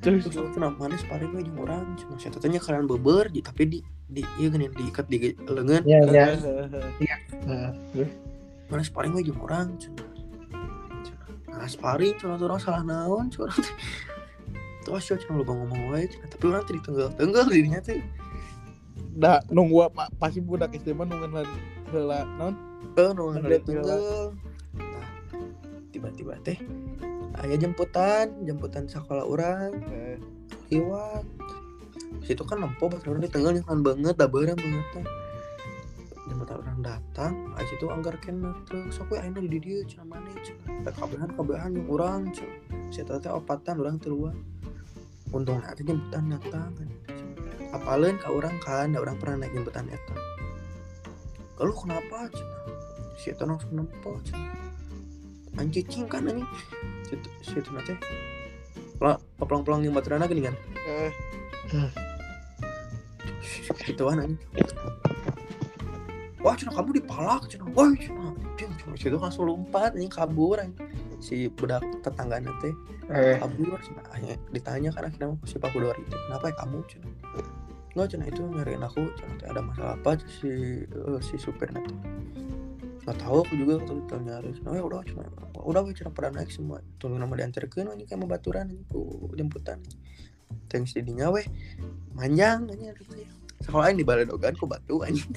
terus terus aku cenah mana separing we jeung urang cenah saya tanya kalian beber di tapi di di iya gini diikat di lengan Ya ya. Eh, mana sparring gue jeung orang nah sparring cenah tuh orang salah naon cenah tuh asyo cenah lu ngomong wae tapi orang tadi tenggal tenggal dirinya tuh. Da nunggu apa? Pasti budak mah nungguan heula non eh Tenggeul. tenggal nah tiba-tiba teh aya jemputan jemputan sekolah orang. Eh, situ kan nempo pas orang di tengah nyaman banget dah bareng banget. Jemputan orang datang ah situ anggar kena terus aku akhirnya di dia cina mana cina kabehan kabehan yang orang saya teh opatan orang keluar. Untung nanti jemputan datang apalin ke orang kan da orang pernah naik jemputan eta. Lalu kenapa cina? Si eta langsung nempo cina anjing cing kan ini? Situ situ nanti. Lah pelang-pelang yang baturan gini kan? Eh. Gituan aja wah cina kamu dipalak cina. Wah cina. Cina cina situ langsung lompat ini kabur anjing. si budak tetangga nanti eh, kabur cina. Ditanya kan akhirnya si Pak Kudor itu kenapa ya kamu cina? Nggak cina itu nyariin aku cina "Teh, ada masalah apa? Si eh, si supir nanti nggak tahu aku juga waktu itu nyari cina ya udah cina udah we cina pada naik semua. Tunggu nama diantarkan ini kayak mau baturan ini ku jemputan. Thanks didinya weh. Manjang nanya gitu ya sekolah di baladogan ku batu anjing.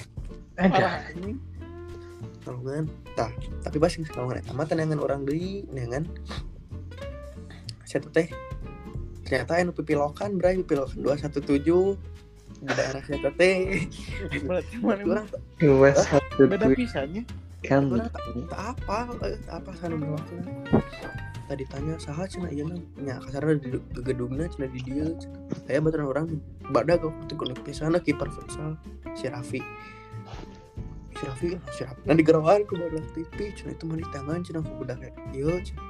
Ada. parah anjing. Kalungan tah tapi pas yang kalungan eta mah tenangan orang deui dengan saya teh? Ternyata anu pipilokan bray pipilokan 217 di daerah saya teh? Berarti mana orang Dua satu beda tujuh pisannya kan. tak apa eh, tak apa sana berlaku tadi tanya saha cina iya mah? Nya kasarnya di di gedungnya cina di dia. Saya baturan orang badak kok tuh kulit pisana kiper futsal si Raffi. Si Raffi si Raffi. Nah di gerawan ku baru TV cina itu mah di tangan cina aku budak kayak iya cina.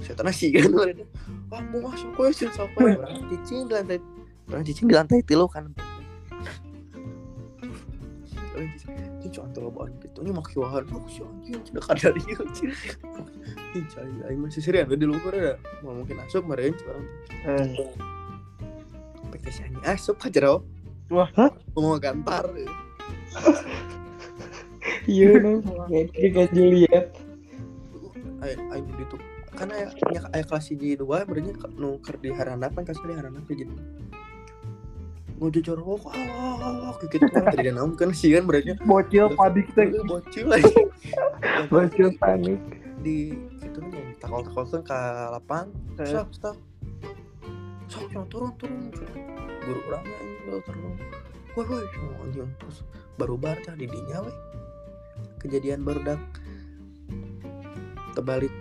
Saya tanah sih kan mereka wah mau masuk kue cina sok kue orang cicing di lantai orang cicing di lantai tilu kan. Orang cicing ini antara bahan gitu ini maki wahan aku sih anjing cina kada dia ini cai aing masih serius di luar ada mau mungkin asup kemarin orang Eh, pakai si anjing asup aja jero Wah. Mau gantar Iya, no. Jadi kayak Juliet. ayo ayo itu kan aya nya aya kelas di dua berarti nu keur di harana kan kasih di harana jadi mau jujur wah wah wah wah gitu kan tadi naon kan sih kan berarti bocil padik teh bocil lagi. Bocil panik. di itu yang takol takol kan ke lapang Eh. stop stop. Sok cuma turun turun. Guru orangnya ini lo turun woi woi cuma anjing terus baru bar tah di dinya weh. Kejadian baru dak terbalik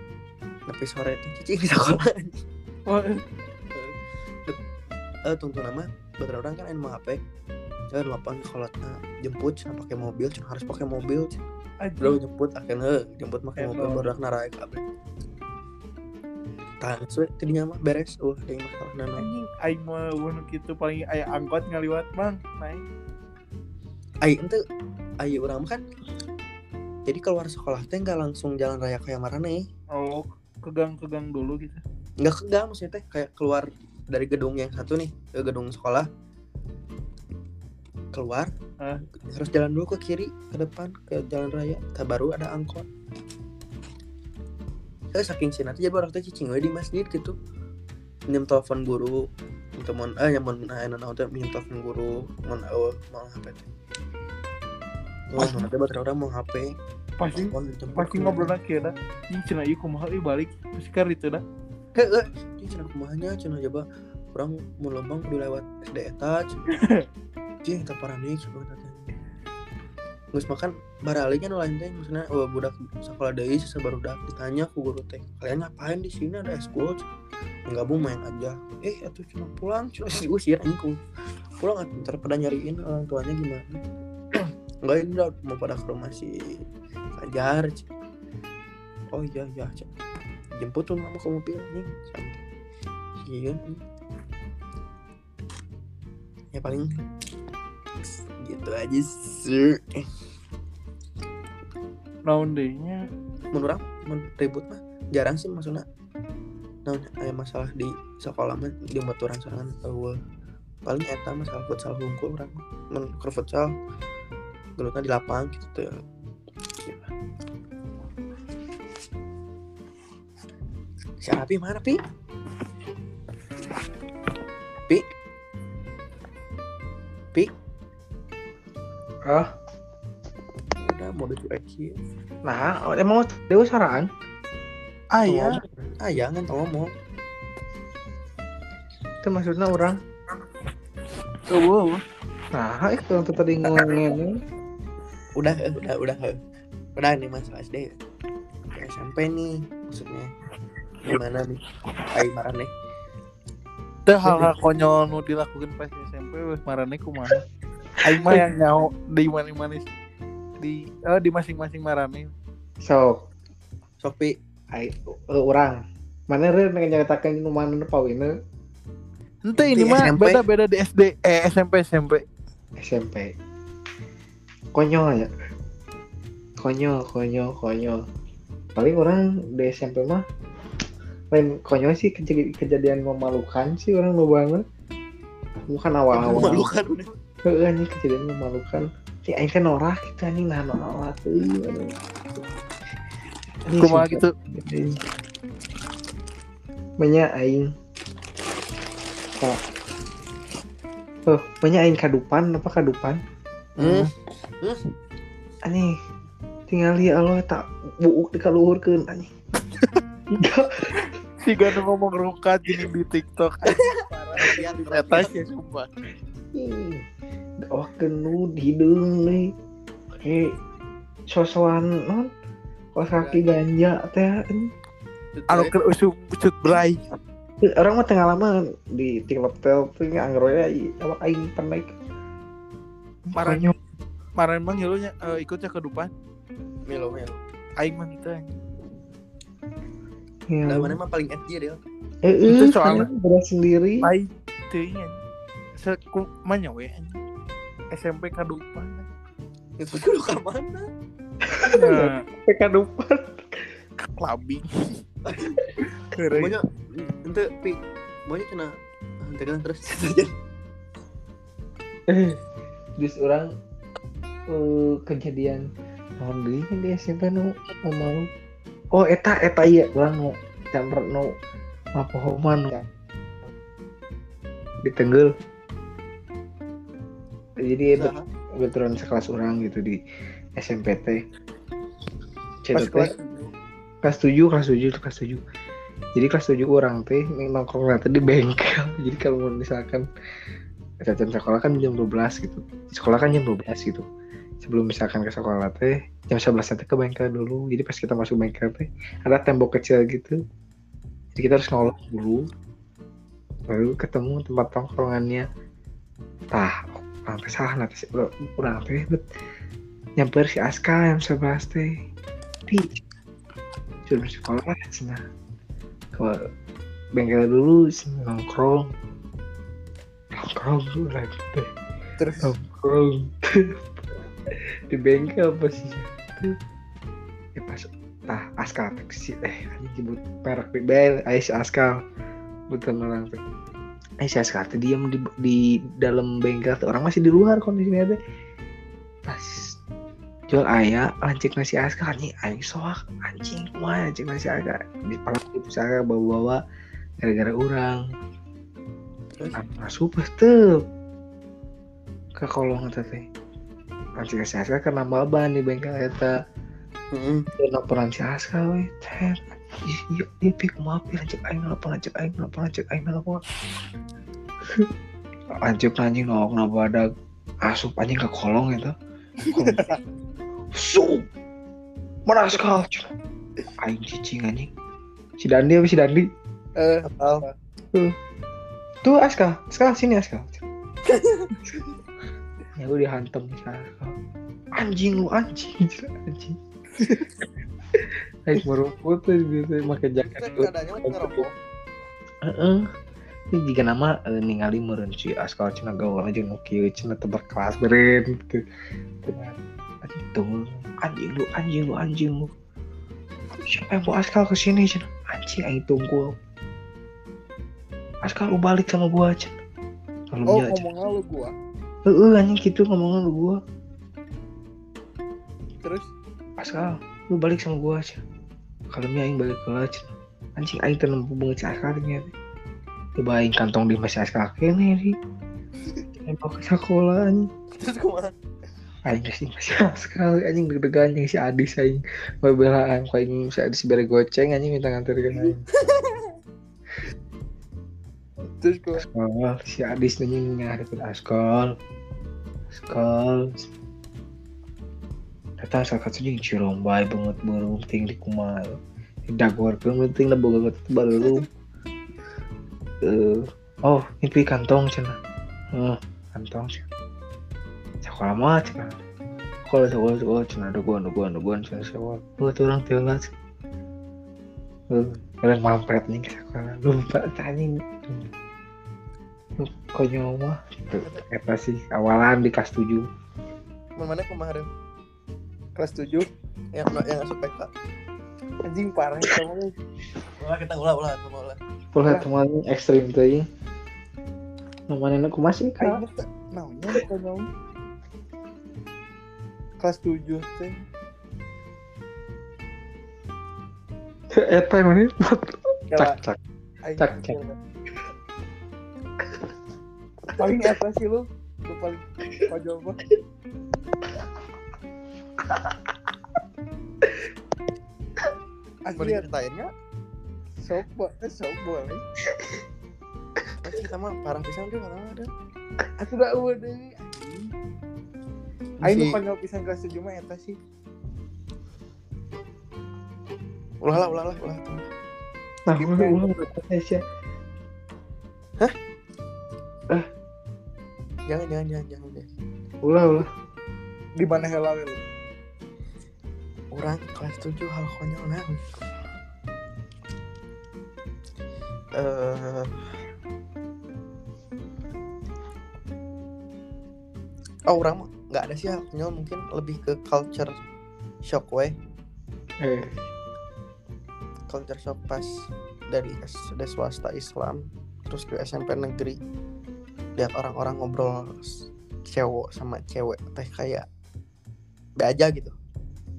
tapi sore cicing di sekolah. Oh, eh. eh tunggu nama beberapa orang kan mau HP saya lapan kalau jemput cuma pakai mobil cuma harus pakai mobil. Bro jemput akhirnya jemput pakai mobil Emang. baru narai kabel tahan suwe tadinya mah beres. Uh ada yang masalah. Nana anjing aing mah mun kitu paling aya angkot ngaliwat bang. Naik. Ayo ente ayo orang kan jadi keluar sekolah teh nggak langsung jalan raya kayak marane oh kegang kegang dulu gitu. Nggak kegang maksudnya teh kayak keluar dari gedung yang satu nih ke gedung sekolah. Keluar Ah. harus jalan dulu ke kiri ke depan ke jalan raya. Tak baru ada angkot. Saya saking nanti jadi orang teh cicing di masjid gitu. Minjem telepon guru mon eh nyamun nah enak teh minjem telepon guru mon oh, mau HP teh Oh, Ah. ada beberapa orang mau HP, pasti pasti ngobrol lagi dah. Ini cina ieu kumaha ieu balik. Pasti kar itu Heeh, ini cina kumahnya cina coba orang mau lembang kudu lewat SD eta cing kita paranik coba tanya Ngus makan baralinya nu lain teh maksudnya oh, budak sekolah deui sisa baru dak ditanya ku guru teh kalian ngapain di sini? Ada eskul gabung main aja. Eh atuh cuma pulang cuma diusir anjing ku pulang atuh ntar pada nyariin orang tuanya gimana. Enggak ini udah mau pada ke rumah si Fajar oh iya iya Cik. Jemput tuh mama ke mobil nih iya. Ya paling gitu aja sih. Naon deui nya menurut mun ribut mah jarang sih maksudnya. Nah ada masalah di sekolah mah di baturan sorangan eueuh paling eta masalah futsal mah mun keur futsal gelutna di lapang gitu tuh si Api mana Pi? Pi? Pi? ah Udah mau dicuekin nah emang dewa saraan aya Ayah. Kan ngomong itu maksudnya orang? Eueuh nah itu yang tadi ngomongin. Udah eh, udah udah. Eh. udah nih masalah SD SMP nih maksudnya gimana nih? Ayo marah nih. Teh hal-hal konyol nu dilakukan pas SMP wes marane kumaha? Aing mah yang nyaho di mana-mana di oh, di masing-masing marane so Sopi. Ai uh, orang mana re nyaritakeun nu mana nu pawina? Ente ini mah beda-beda di SD eh SMP SMP SMP konyol ya. Konyol konyol konyol. Paling orang di SMP mah lain konyol sih kejadi- kejadian memalukan sih orang lo banget bukan awal-awal. Memalukan udah. Ini kejadian memalukan. Si aing kan norak gitu anjing nah norak. Tuh. Ini kumaha gitu? banyak aing. Tak oh banyak aing kadupan apa kadupan? Hmm. aneh tinggal lihat Allah tak buuk di kaluhurkeun aneh Enggak, si gak ngomong rukat gini di TikTok. Eta sih sumpah. Oh kenu hidung nih. Kayak sosokan non? Kos kaki ganja teh. Anu keur usum ucut bray orang mah tengah lama di TikTok tel tuh anggroya awak aing pernah Marah. Konyol. Kemarin mah ngilunya eh, ikutnya ke depan? Melo melo. Aing mah gitu anjing. Ya, Nah, mana mah paling edgy deh eh, Itu eh, soalnya- berat sendiri Aing teuing. Seku manya we. SMP kadupan. itu dulu ke mana Nah, PK depan labing. Keren. banyak ente pi banyak kena tekan terus saja terus orang eh, kejadian tahun deui kan di SMP nu malu oh eta eta iya orang nu campur nu mapohoman nu. Di Tenggel. Jadi itu kebetulan sekelas orang gitu di SMPT Pas Cetet kelas kelas 7 kelas 7 itu kelas 7 jadi kelas 7 orang teh nongkrong nanti di bengkel. Jadi kalau misalkan catatan sekolah kan jam 12 gitu. Sekolah kan jam 12 gitu sebelum misalkan ke sekolah teh jam 11 nanti ke bengkel dulu. Jadi pas kita masuk bengkel teh ada tembok kecil gitu. Jadi kita harus nolong dulu baru ketemu tempat tongkrongannya. Tah teh salah nanti si udah udah teh bet. Nyamper si Aska yang 11 teh. Di sebelum sekolah cina ke bengkel dulu nongkrong. Nongkrong dulu lagi teh. Terus? Nongkrong di bengkel apa sih ya pas tah askal taksi eh ini jemput perak bel ayo si askal betul orang tuh. Ayo si askal tuh diam di, di dalam bengkel tuh. Orang masih di luar kondisinya teh pas jual ayah lancik nasi askal anjing ayo soak anjing kumaha lancik nasi askal di pala itu saya bawa-bawa gara-gara orang. Terus? masuk pas tuh ke kolong teh nasi askal karena ban di bengkel eta. Mm-mm. laporan si Aska we tet iya iya pi kumaha pi lanjut aing lapor lanjut aing lapor lanjut aing lapor lanjut anjing nongok na badak asup anjing ke kolong itu sup! Mana Aska aing cicing anjing. Si Dandi apa si Dandi? Eh Apal. tuh Aska Aska sini Aska ya gue dihantem si Aska anjing lu anjing anjing meruput tuh gitu pakai jaket Kan ngerokok. Heeh. Ini jika nama eh, ningali meureun si Askal cenah gaul aja nu kieu cenah teu berkelas beren gitu. Cenah anjing lu anjing lu anjing lu. Siapa yang bawa Askal ke sini cenah? Anjing aing tunggu. Askal lu balik sama gua cenah. Kalau oh ngomongnya lu gua Heeh anjing gitu ngomongnya lu gua. terus Askal, lu balik sama gua aja. Kalau mi aing balik ke cenah. Anjing aing teu nempu banget si. Coba aing kantong di masih Askal kene di. Nempel ke sekolah anjing. Terus kumaha? Aing sih masih Askal anjing deg-degan yang si Adis aing. Bebelaan ku aing si Adis bere goceng anjing minta nganterkeun aing. terus gua Askal, si Adis anjing ngadepin Askal. Askal. Kata Askal katanya cirong bae banget baru ting di kumaha. Dagorkeun penting lah boga kata baru. Eh, oh, ini kantong cenah. Oh, kantong cenah. Sekolah mah. Kalau sekolah sekolah gua ada gua ada gua cenah sekolah. Oh, tuh orang tinggal. Eh, orang mampret nih ke sekolah. Lupa tanya. Konyol mah. Eta sih awalan di kelas 7. Mana kemarin? kelas 7 Yang yang asup PK. anjing parah kamu Ulah kita ulah ulah ulah. ulah. Pula teman ekstrim tuh ya. Namanya aku masih teh namanya kamu kelas 7 teh Eta mana? Cak cak. Cak, cak. Paling apa sih lu lu paling pojok apa Boleh ceritain nggak? sok bo- eh, sok boleh Pasti kita mah parah pisan tuh karena ada. aku udah udah deh Aing nu Si- konyol pisan kelas 7 mah eta sih Ulah lah ulah lah ulah. Nah, ulang ulang Indonesia. Jangan jangan jangan jangan. jangan. Ulah ulah. di mana lu Orang kelas 7 hal konyol nah. Eh Oh, orang mah nggak ada sih hal konyol mungkin lebih ke culture shock we Eh, culture shock pas dari SD swasta Islam terus ke SMP negeri lihat orang-orang ngobrol cewek sama cewek teh kayak be aja gitu.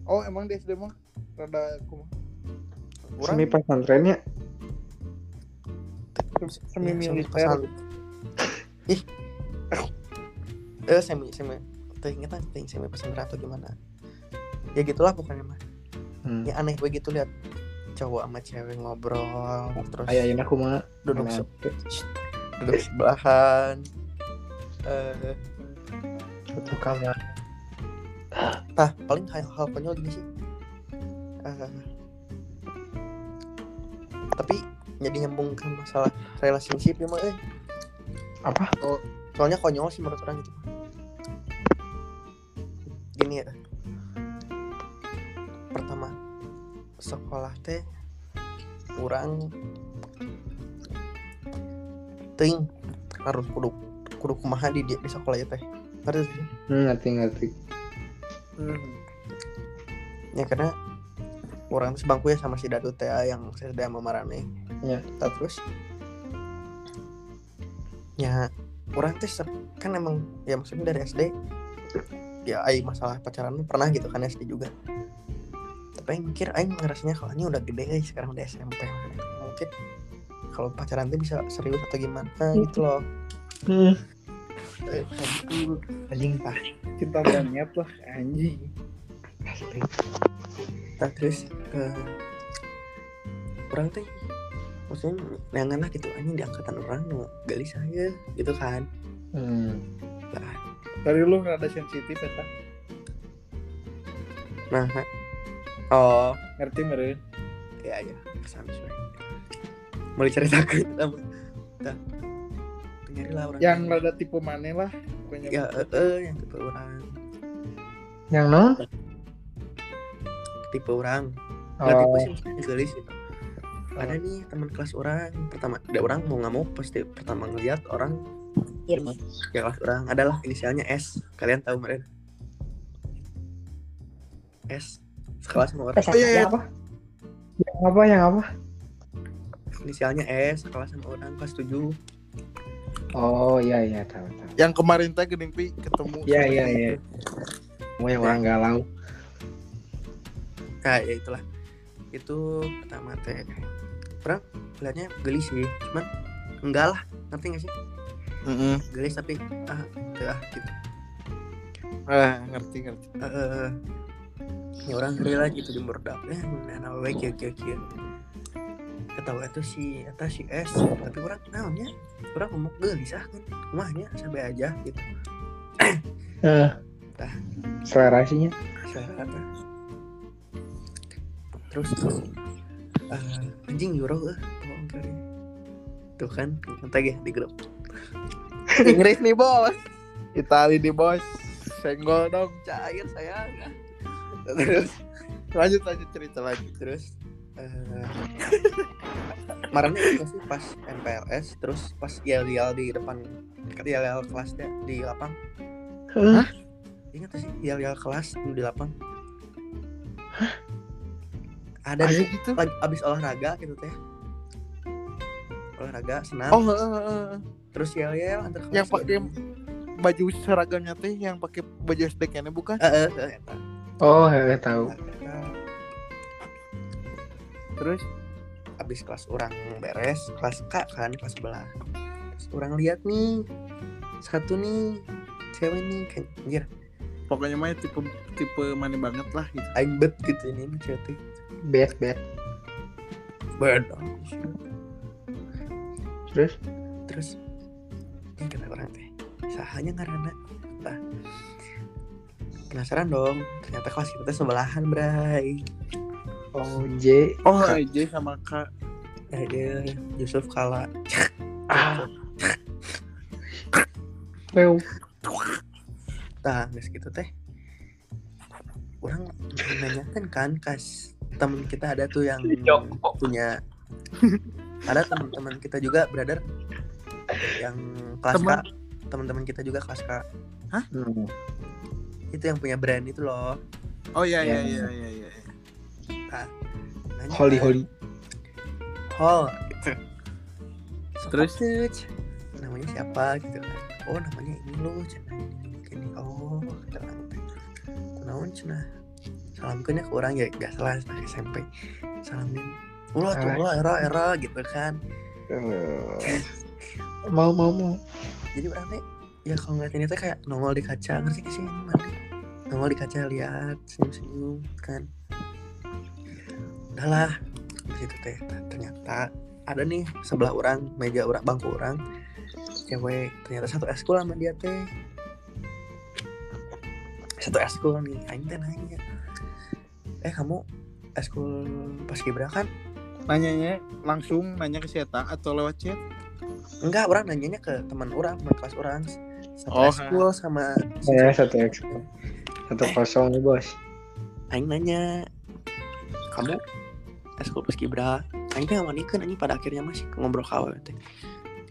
Oh emang di SD mah rada kumaha orang semi pesantrennya? Semi ya, semi militer. ih. Eh semi semi. Teh ingetan teh semi pesantren atau gimana? Ya gitulah pokoknya mah. Hmm. ya aneh begitu lihat cowok sama cewek ngobrol terus Ayah ini aku mah duduk duduk sebelahan eh satu kamar Tah, paling hal, hal konyol gini sih. Eh, tapi jadi nyambung ke masalah relationship ya mah eh. Apa? Soalnya konyol sih menurut orang gitu. Gini ya. Pertama, sekolah teh kurang ting harus kudu kudu kumaha di di sekolah ya teh. Ngerti sih? Hmm, ngerti ngerti. Hmm. Ya karena orang sebangku ya sama si Dadu teh yang saya sedang memarane. Ya. Terus ya orang teh kan emang ya maksudnya dari SD ya ai masalah pacaran pernah gitu kan SD juga tapi aing mikir aing ngerasanya kalau ini udah gede eh, sekarang udah SMP mungkin kalau pacaran tuh bisa serius atau gimana gitu loh. Hmm. Anjing pah cinta monyet lah anjing. Nah, terus eh, orang teh maksudnya neangan lah gitu anjing di angkatan orang nu gali saya gitu kan. Hmm. nah, dari lu nggak ada sensitif ya tak nah oh. Ngerti meren ya ya ke sana sih mau diceritakan apa dah nyari lah orang yang rada tipe mana lah pokoknya ya eh, eh, yang tipe orang Yang non? tipe orang nggak tipe Oh. sih maksudnya gelis gitu ada nih teman kelas orang pertama ada orang mau nggak mau pasti pertama ngeliat orang ya kelas orang adalah inisialnya S kalian tahu meren S sekelas sama orang Oh, iya, iya. Apa? Yang apa? Yang apa? Inisialnya S sekelas sama orang kelas 7 Oh iya iya tahu tahu. yang kemarin teh gening pi ketemu Iya iya iya. Mau yang orang galau. nah ya itulah. Itu pertama teh. Orang liatnya gelis sih cuman enggak lah ngerti gak sih? Mm-mm. gelis tapi ah ah gitu. Ah ngerti ngerti. Eh ya orang rela gitu di murdak eh nah we kieu kieu kieu ketawa itu si eta si S. Tapi orang naonnya orang ngomong gelis ah kan rumahnya sampai aja gitu. Eh. Tah. Selera sihnya. saya apa? Terus tuh eh, anjing euro eh. Kali. Tuh kan nanti ya di grup. Inggris nih bos. Itali di bos. Senggol dong cair sayang terus lanjut lanjut cerita lagi terus eh kemarin itu sih pas MPLS terus pas yel-yel di depan yel-yel kelasnya di lapang. Hah? ingat sih yel-yel kelas di lapang? Ada ada nih gitu? lagi abis olahraga gitu teh. Olahraga senam. Oh eh, eh, eh. terus yel-yel antar kelas yang pakai baju seragamnya teh yang pakai baju SD kayaknya bukan? Eh eh, eta. Oh ya tahu. Nah, terus? Abis kelas orang beres kelas K kan kelas sebelah. Terus orang lihat nih satu nih cewek nih kayak anjir. Pokoknya mah tipe tipe mana banget lah gitu. Aing bet gitu ini nih cewek teh. Bet bet. beda Terus? terus ini kata orang teh. Sahanya ngarana nah, penasaran dong ternyata kelas kita sebelahan bray Oh J. oh aja sama kak eh dia Yusuf Kala Ah. Nah guys gitu teh orang nanyakan kan kas temen kita ada tuh yang punya ada teman-teman kita juga brother yang kelas Temen? K teman-teman kita juga kelas K Hmm. itu yang punya brand itu loh oh iya iya Ya. iya iya Nanya Holy kan, holy. Hol. Gitu. Terus? Terus namanya siapa gitu kan? Oh namanya ini loh cenah ini ini oh orang teh kunaon cenah salamkeun ke orang ya? Gak salah nah, SMP salamin ulah tuh Ah. ulah era era gitu kan. Mau mau mau. jadi orang teh ya kalau ngeliat ini teh kayak nongol di kaca. Ngerti gak sih? Ini mana nongol di kaca lihat senyum senyum kan udahlah. Di situ teh ternyata ada nih sebelah orang meja orang bangku orang. Cewek ternyata satu eskul sama dia teh. Satu eskul nih aing teh nanya. Eh kamu eskul pas kibra kan? Nanyanya langsung nanya ke Seta atau lewat chat? Enggak orang nanyanya ke teman orang teman kelas orang. Satu Oh, eskul sama Ya satu X. Satu kosong nih bos. aing nanya kamu eskul pas kibra. Aing teh ngamanikeun anjing pada akhirnya masih ngobrol kawe teh.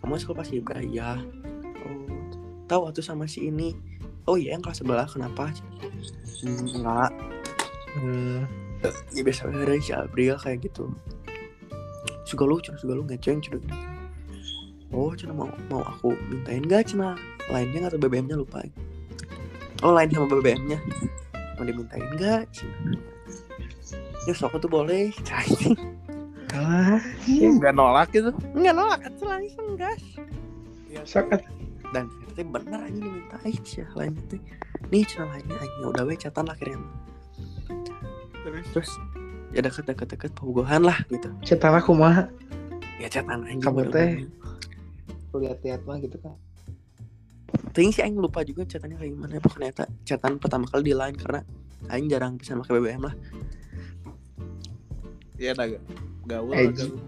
Kamu eskul pas kibra iya. Oh tahu atuh sama si ini. Oh iya yang kelas sebelah kenapa? Hmm, enggak. Hmm. ya biasa dari si April kayak gitu. Juga lu cina juga lu ngeceng gini oh cina mau mau aku mintain gak cina lainnya atau BBM nya lupa. Oh lain sama BBM nya mau dimintain gak cina ya sok tuh boleh cai. Ah, nggak nolak gitu. Nggak nolak kan langsung gas sokat. dan itu bener aja dimintain sih lainnya tuh nih cina lainnya aja. Udah we catatan akhirnya. Terus? Terus ya deket deket deket pembugohan lah gitu. Cetan aku mah. ya catatan aja. Kamu teh. Lihat-lihat mah gitu kan. Ting sih Aing lupa juga catatannya kayak gimana. Pokoknya ternyata catatan pertama kali di line Karena Aing jarang bisa pakai BBM lah ya ada gak gaul Edgy. gaul.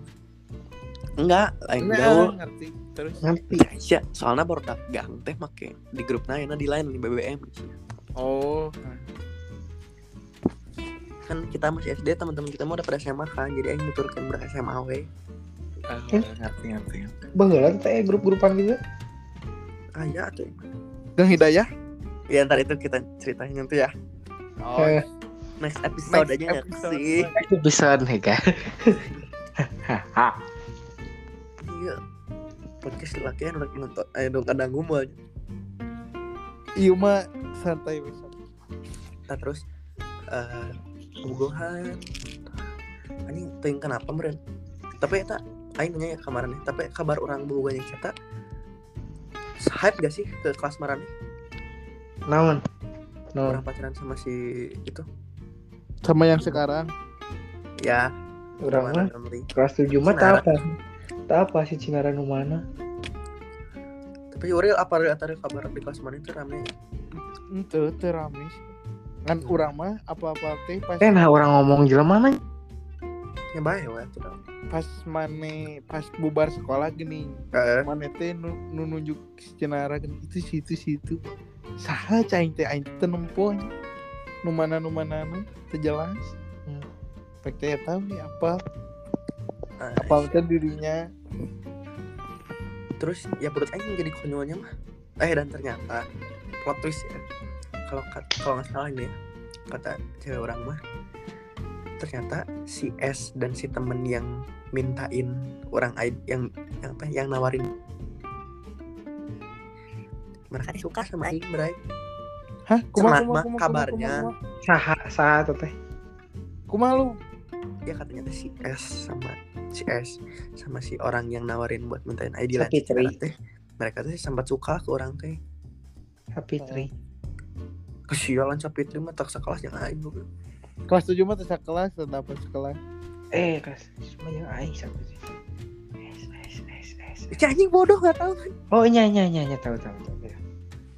Enggak, Aing Nah, gaul. ngerti. Terus? Ngerti. Ya, soalnya baru dagang teh make di grup lain di line di BBM oh. Kan kita masih SD teman-teman kita mau udah pada SMA kan Jadi Aing nuturkan ber SMA we. Ah, Eh? ngerti ngerti Baheula teh grup-grupan gitu. Ah ya tuh. Gang Hidayah? Ya ntar itu kita ceritain nanti ya. Oh Eh, Next episode Next aja episode. sih? Itu bisa nih kan. Iya. Podcast laki udah nonton Ayo dong kadang gumul iya mah santai bisa Nah terus eh Pembugohan Anjing ting kenapa meren Tapi eta Aing nanya ya kemarin Tapi kabar orang boga yang cetak Hype gak sih ke kelas marane Naon? Naon? Orang pacaran sama si itu sama yang sekarang? Ya. Urang mah Ramli. kelas 7 mah Cinara. tak apa. Tak apa sih Cinara nu mana? Tapi Uril apa ada kabar di kelas mana itu rame? Itu teramis kan urang mah apa-apa teh pas Eh nah orang ngomong jelema mah Ya baik ya itu pas mane pas bubar sekolah gini Eh, mana teh nu, nu nunjuk si Cenara gini itu situ situ saha caing teh aing teh nu mana nu mana nu teu jelas Hmm. Pek teh tahu ya apa? Eh, apa teh dirinya? Terus ya menurut Aing jadi konyolnya mah Eh dan ternyata Plot twist ya. Kalau kalau nggak salah ini ya Kata cewek orang mah Ternyata si S dan si temen yang mintain orang yang yang apa yang nawarin. Mereka suka sama Aing Bray hah kumaha Sama- kumaha kumaha kabarnya. saha saha tuh teh. kumaha lu ya katanya si S sama si S sama si orang yang nawarin buat mintain ID lah teh mereka tuh sempat suka ke orang teh Sapitri. kesialan Sapitri mah tak sekelas yang Aing kelas tujuh mah teh sakelas teu dapat sekelas Eh, kelas cuma yang aing sampai sih. S S S S. Si anjing bodoh gak tahu kan Oh iya iya iya iya tahu tahu tahu. ya.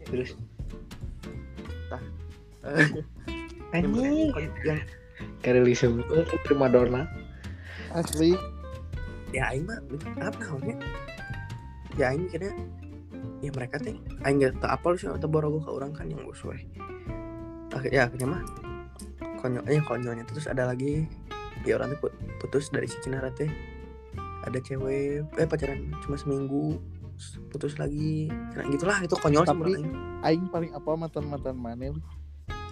Terus anjing. yang kali disebut prima donna. asli. Ya Aing mah apa namanya? Ya Aing mikirnya ya mereka teh Aing gak tak apal sih atau borogo ke orang kan yang usuai Akhir, ya akhirnya mah konyolnya konyolnya terus ada lagi. Ya orang tuh put- putus dari si Cinara teh. Ada cewek eh pacaran cuma seminggu putus lagi. Nah, gitulah itu konyol sih Tapi- aing. Paling apa mantan mantan mana lu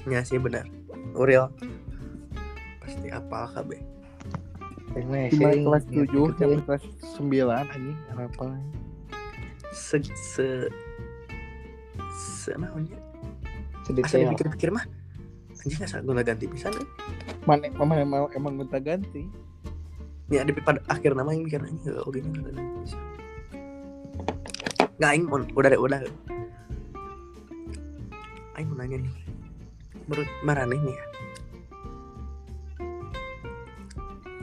ya sih benar. Uriel pasti apa KB sih, kelas ya, tujuh? gitu sampai ya. kelas sembilan anjing apa se se se namanya? Asal sedetail. dipikir-pikir mah? Anjing asal gue ganti pisan deh mana emang emang emang gonta ganti. Ya di pada akhir nama yang mikir anjing oh gini nggak ganti pisan. Nggak aing udah udah aing mau nanya nih menurut Marane nih ya.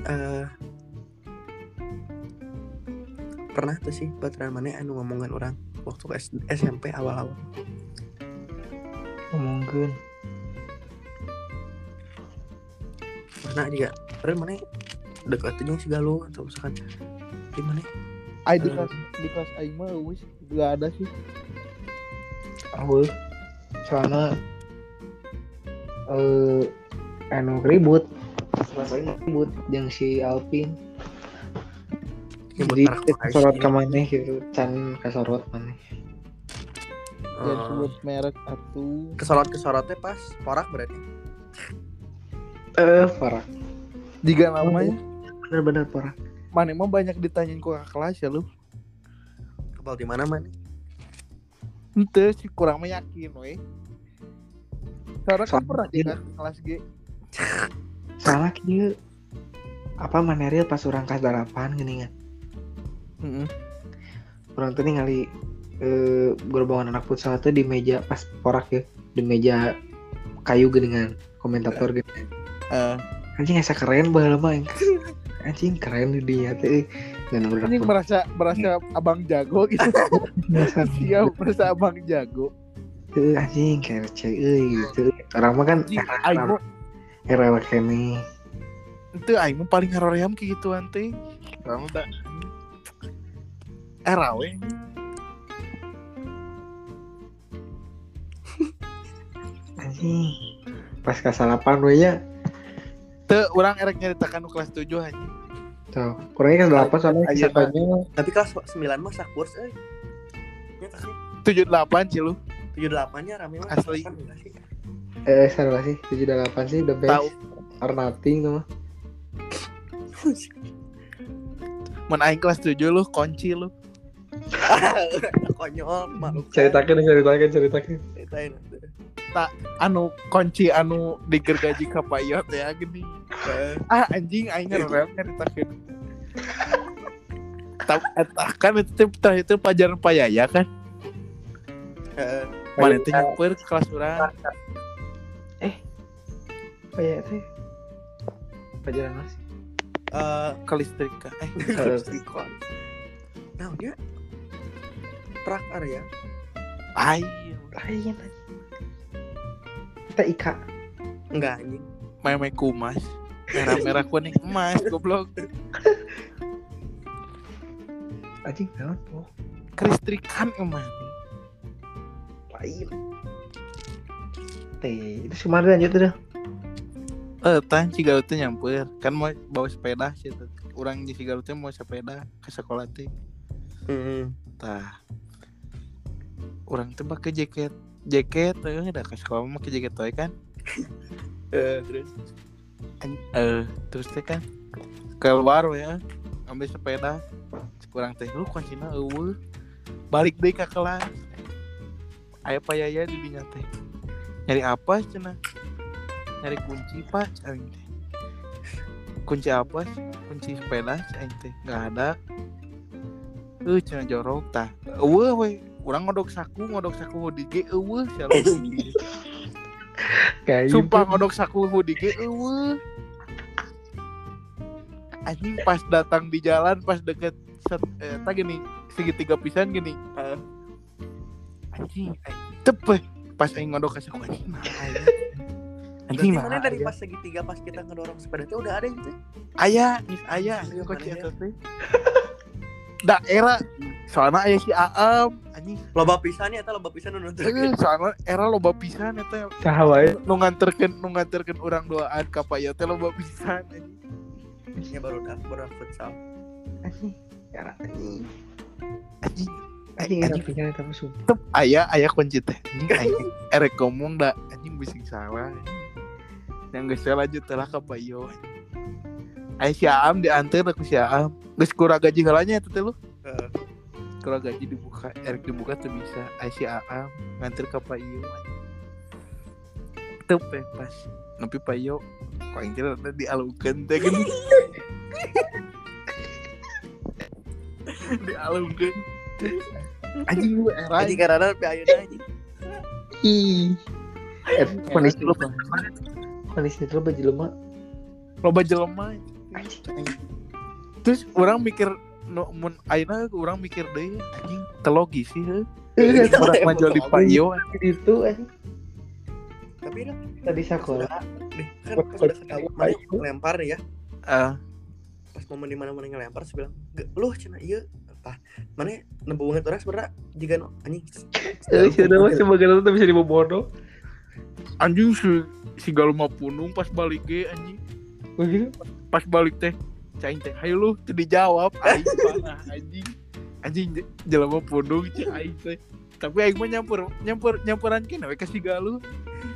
Uh, pernah tuh sih baturan mana anu ngomongan orang waktu SMP awal-awal? Ngomongin pernah juga. Padahal mana dekat aja si galuh atau misalkan gimana? Ay, di eh, kelas di kelas Aima wis gak ada sih. Awal sana eh anu ribut. Rasanya ribut yang si Alvin. Jadi merek kasorot Aisyah. ke mana gitu, can kasorot mana. Oh. sebut merek atuh. kesorot kesorotnya pas porak berarti Eh, parah. Jika namanya Bener-bener parah. mana emang banyak ditanyain ku kakak kelas ya lu. kepal di mana man Ente sih kurang meyakin we. Karena kan pernah di dia- kelas- G. Salah kieu. Apa material pas orang kelas delapan gini kan. Heeh. Orang tuh ningali eh gerbongan anak futsal tuh di meja pas porak ya, di meja kayu geningan komentator gitu. Eh, Anjing asa keren baheula mah. Anjing keren di dia teh. Dan ini merasa merasa abang jago gitu. Iya, merasa abang jago. Tuh anjing kayak cewek euy gitu. Orang mah kan mah era kene. itu aing mah paling haroream kayak gitu teh. Kamu tak era we. Anjing. Pas kasalapan we ya. Teu orang erek nyeritakan nu kelas 7 anjing. Tuh, kurangnya kan delapan soalnya Ayo, kisahnya tapi kelas 9 mah sakurs eh ya tak sih 78 sih lu. 78 nya rame mah Asli. Kan eh salah sih tujuh delapan sih the best. Tahu. Or nothing tuh mah. Mun aing kelas 7 lu kunci lu. konyol makhluk Ceritakan, ceritakan, ceritakan. ceritain Anu kunci anu digergaji ka payot ya gini. Eh, Ah anjing aing nyeritakeun. Tapi eta kan itu teh tah itu pelajaran payaya kan. eh, Mana itu nyamper ke kelas urang. Apa ya teh? Pelajaran mas. eh, Kelistrika. Eh, Eh. kelistrika. nah dia prak area Ai, Lain. Kita ika. enggak anjing meme kumas. Merah-merah kuning emas goblok. Anjing naon tuh? Kelistrikan emang. Lain. Teh, itu cuma lanjut dah. Eh, tah ciga teh nyamper. Kan mau bawa sepeda sih teh. Urang di teh mau sepeda ke sekolah teh. Hmm. Tah. Urang teh pakai jaket. Jaket eh udah ke sekolah mah pakai jaket toy kan. Eh, terus Eh, terus teh kan keluar ya ambil sepeda kurang teh lu kuncina eueuh balik deui ke kelas aya payaya di dinya teh nyari apa cenah nyari kunci pak teh kunci apa? Kunci sepeda teh. Nggak ada. Eh cenah jorok tah. Eueuh we urang ngodok saku ngodok saku hoodie ge eueuh Kayak Sumpah ngodok saku hoodie ge eueuh. Anjing pas datang di jalan pas deket set, eh, tak gini segitiga pisan gini. Eh, anjing, anjing. Tepe pas aing ngodok anjing nah aya. Anjing Berarti mana dari aya. pas segitiga pas kita ngedorong sepeda itu udah ada gitu Aya, geus aya Ayo, kunci mana ya? eta teh. Daerah soalnya aya si Aam anjing. loba pisan ya eta loba pisan nu nonton Eh, soalnya era loba pisan eta Saha wae. nu nganterkeun nu nganterkeun urang doaan ka paya teh loba pisan anjing. ya baru dah baru dah futsal Anjing. Ya anjing. Anjing Anjing tapi sumpah. ayah ayah kunci teh anjing anjing erek ngomong dah anjing bising salah. Yang geus saya lanjut telah ke Bayo Ayah si Aam diantar aku si Aam. Geus kurang gaji ngalanya itu teh lu? Heeh. Kurang gaji dibuka Erek dibuka tuh bisa. Ayah si Aam nganter ke Bayo Tuh pe pas Nepi Bayo Kok yang kira udah dialungkan teh gini Dialungkan Anjing lu era anjing karena tapi ayeuna anjing Ih. Eh, kondisi Era lu kondisi lu baju lemah. loba jelema. Anjing. terus orang mikir no mun ayeuna orang mikir deh anjing telogis sih heuh Iya, orang mah jual di payo itu anjing. tapi kan tadi sekolah deh kan pas udah ngelempar ya. Ah, pas momen di mana ngelempar saya bilang "Ge, lu cina iya apa mana nembu banget orang sebenarnya jika no anjing Eh, sudah mah sebagai itu bisa dibobodo. anjing si si Galuma punung pas balik ge anjing. Begitu. Pas balik teh caing teh, "Hayo lu teu dijawab." Aing panah anjing. Anjing jelema punung cing aing teh. Tapi aing mah nyamper nyamper nyamperan kene we ka si Galuh.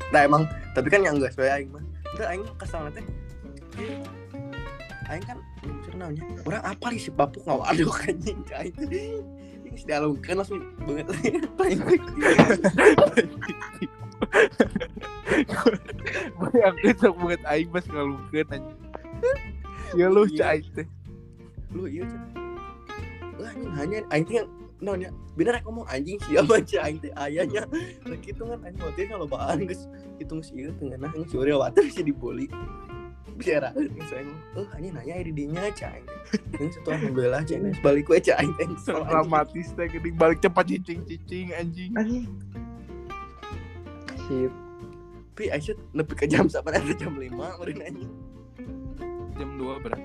nah emang tapi kan yang enggak sesuai aing mah itu aing kesal teh aing kan namanya orang apa nih si papuk ngawaduk anjing teh ini si dalam kan langsung banget. Bayangkeun sok banget aing pas ngalungkeun anjing. Ya lu Iya. cai teh. lu iya lah anjing hanya aing teh yang nanya bener aku ngomong anjing siapa sih aing teh? Ayahnya. Nah gitu kan anjing waktu itu kalau bahan geus hitung si ieu tengah nah Uriel water si diboli bicara geus aing oh anjing nanya aya di dinya cai ini satu alhamdulillah geus balik kesel, anjing. Dramatis teh geuning balik cepat cicing-cicing anjing. Anjing. Shit. tapi Aisyah nepi ke jam sampai ada jam 5 meureun anjing Jam 2 berat.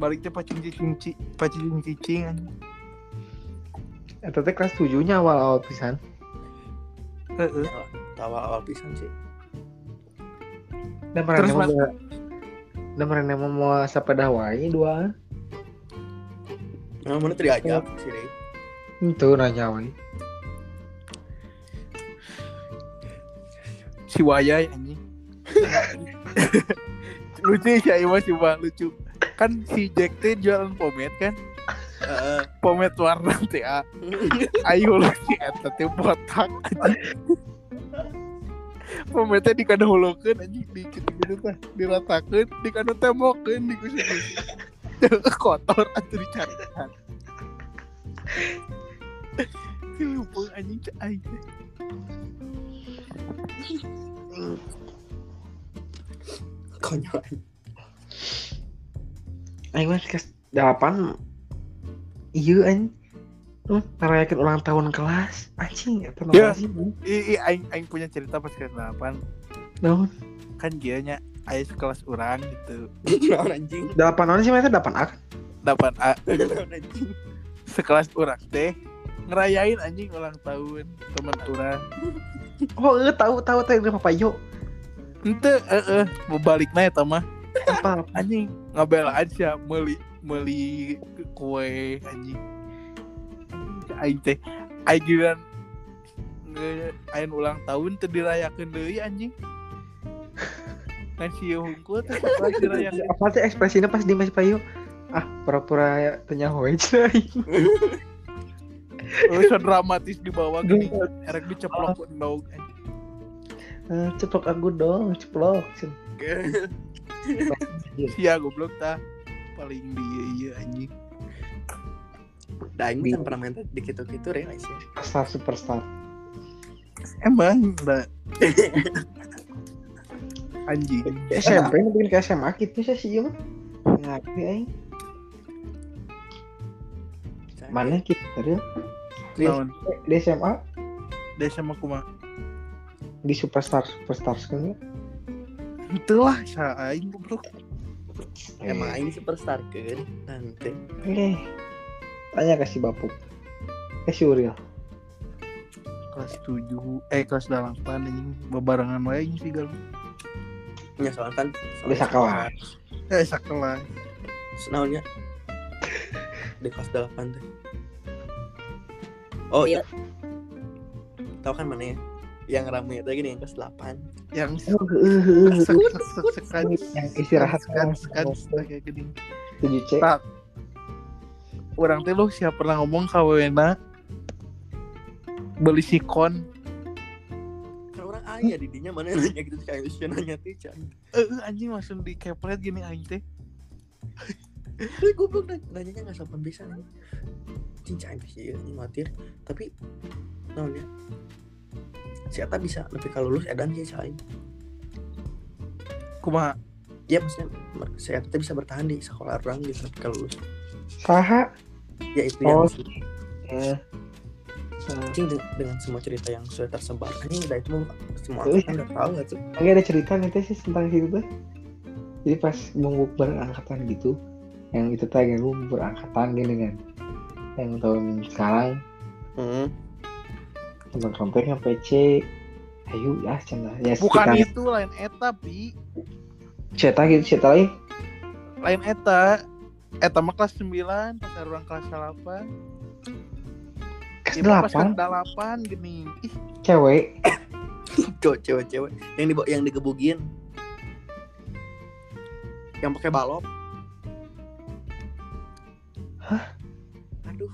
Balik teh pacing cicing ci- pacing cicing anjing. Eta teh kelas 7 nya awal-awal pisan. Heeh. tawa awal pisan sih Dan Terus, Mas? mau Dan mereka mau mau sepeda wae dua. nah mana tadi aja sih deh Itu nanya wae. Si Wayai anjing. lucu sih ya Ima coba lucu. Kan si Jack teh jualan pomade kan. Heeh. Pomade warna teh ah. Ayo lu si eta teh botak. Pomade di kana holokeun anjing di gitu teh diratakeun di kana tembokeun di kusi kotor atuh dicarikan. Lupa anjing cek aing teh. konyol Aing mah kelas 8 Iya anjing. Hmm, ngerayakin ulang tahun kelas. Anjing, Ya. sih? I, i, aing aing punya cerita pas kelas 8 Naon? kan gianya aya sekelas orang gitu Naon anjing 8 naon sih mah eta 8 A. 8A Naon anjing sekelas orang teh ngerayain anjing ulang tahun teman orang Oh, eh tahu tahu tahu ini papayo. ente eh eh mau balik naik mah Apa? anjing ngabela aja meli meli kue Anjing, aing teh aing giliran aing ulang tahun teu dirayakeun deui anjing. Kan si hungkul teh dirayakeun. Apa sih ekspresinya pas di Mas Payo? Ah, pura-pura tanya hoe cai. Oh, so dramatis di bawah gini. Erek diceplok endog Eh, ceplok aku dong, ceplok. sia goblok tah. Paling dia iya anjing Dah aing kan pernah main di gitu-gitu ya. Aisyah Superstar superstar. emang da anjing. SMP mungkin ke SMA gitu sih sih mah. Ngerti aing. Mana gitu tadi? Di, naon di SMA kumaha di superstar superstar kan itu lah sa aing goblok. Emang ini superstar kan nanti. Eh, tanya kasih bapuk. Kasih Uriel. kelas 7 eh kelas 8 anjing bebarengan wae anjing sih gal ya soalnya kan Bisa kelas. eh sakelas Senaonnya di kelas 8 teh. Oh iya. Tahu kan mana ya? Yang rame itu gini yang kelas 8. yang Oh, eh, eh, eh, sek sek sek sekan Yang istirahat sekan kan. sekan kayak gini Tujuh C. Orang teh lu siapa pernah ngomong kawena beli sikon orang ayah di dinya mana nanya gitu kayak Aisyah nanya teh eh anjing langsung di keplet gini aing teh Tapi goblok nanya nanyanya enggak sopan bisa nih. Cinca sih ini matir. Tapi naonnya? Si Ata bisa lebih kalau lulus edan sih saing. kumaha Ya maksudnya si Ata bisa bertahan di sekolah orang gitu tapi kalau lulus. Saha. Ya itu Oh. yang. Eh, Nah, anjing de- dengan semua cerita yang sudah tersebar anjing udah itu semua angkatan udah tahu nggak tuh Lagi ada cerita teh sih tentang situ tuh. Jadi pas mau berangkatan gitu, yang itu yang lu berangkatan gini kan. Yang tahun sekarang hmm. teman kontaknya PC. Ayo ya cina ya bukan sekitar- itu lain eta bi cetak gitu cetak lain. lain eta eta mah kelas 9 pas orang kelas 8 Kelas Ibu pas delapan? kelas 8 gini. Ih. Cewek. cowok cewek cewek. Yang di yang digebugin yang pakai balok. Hah? aduh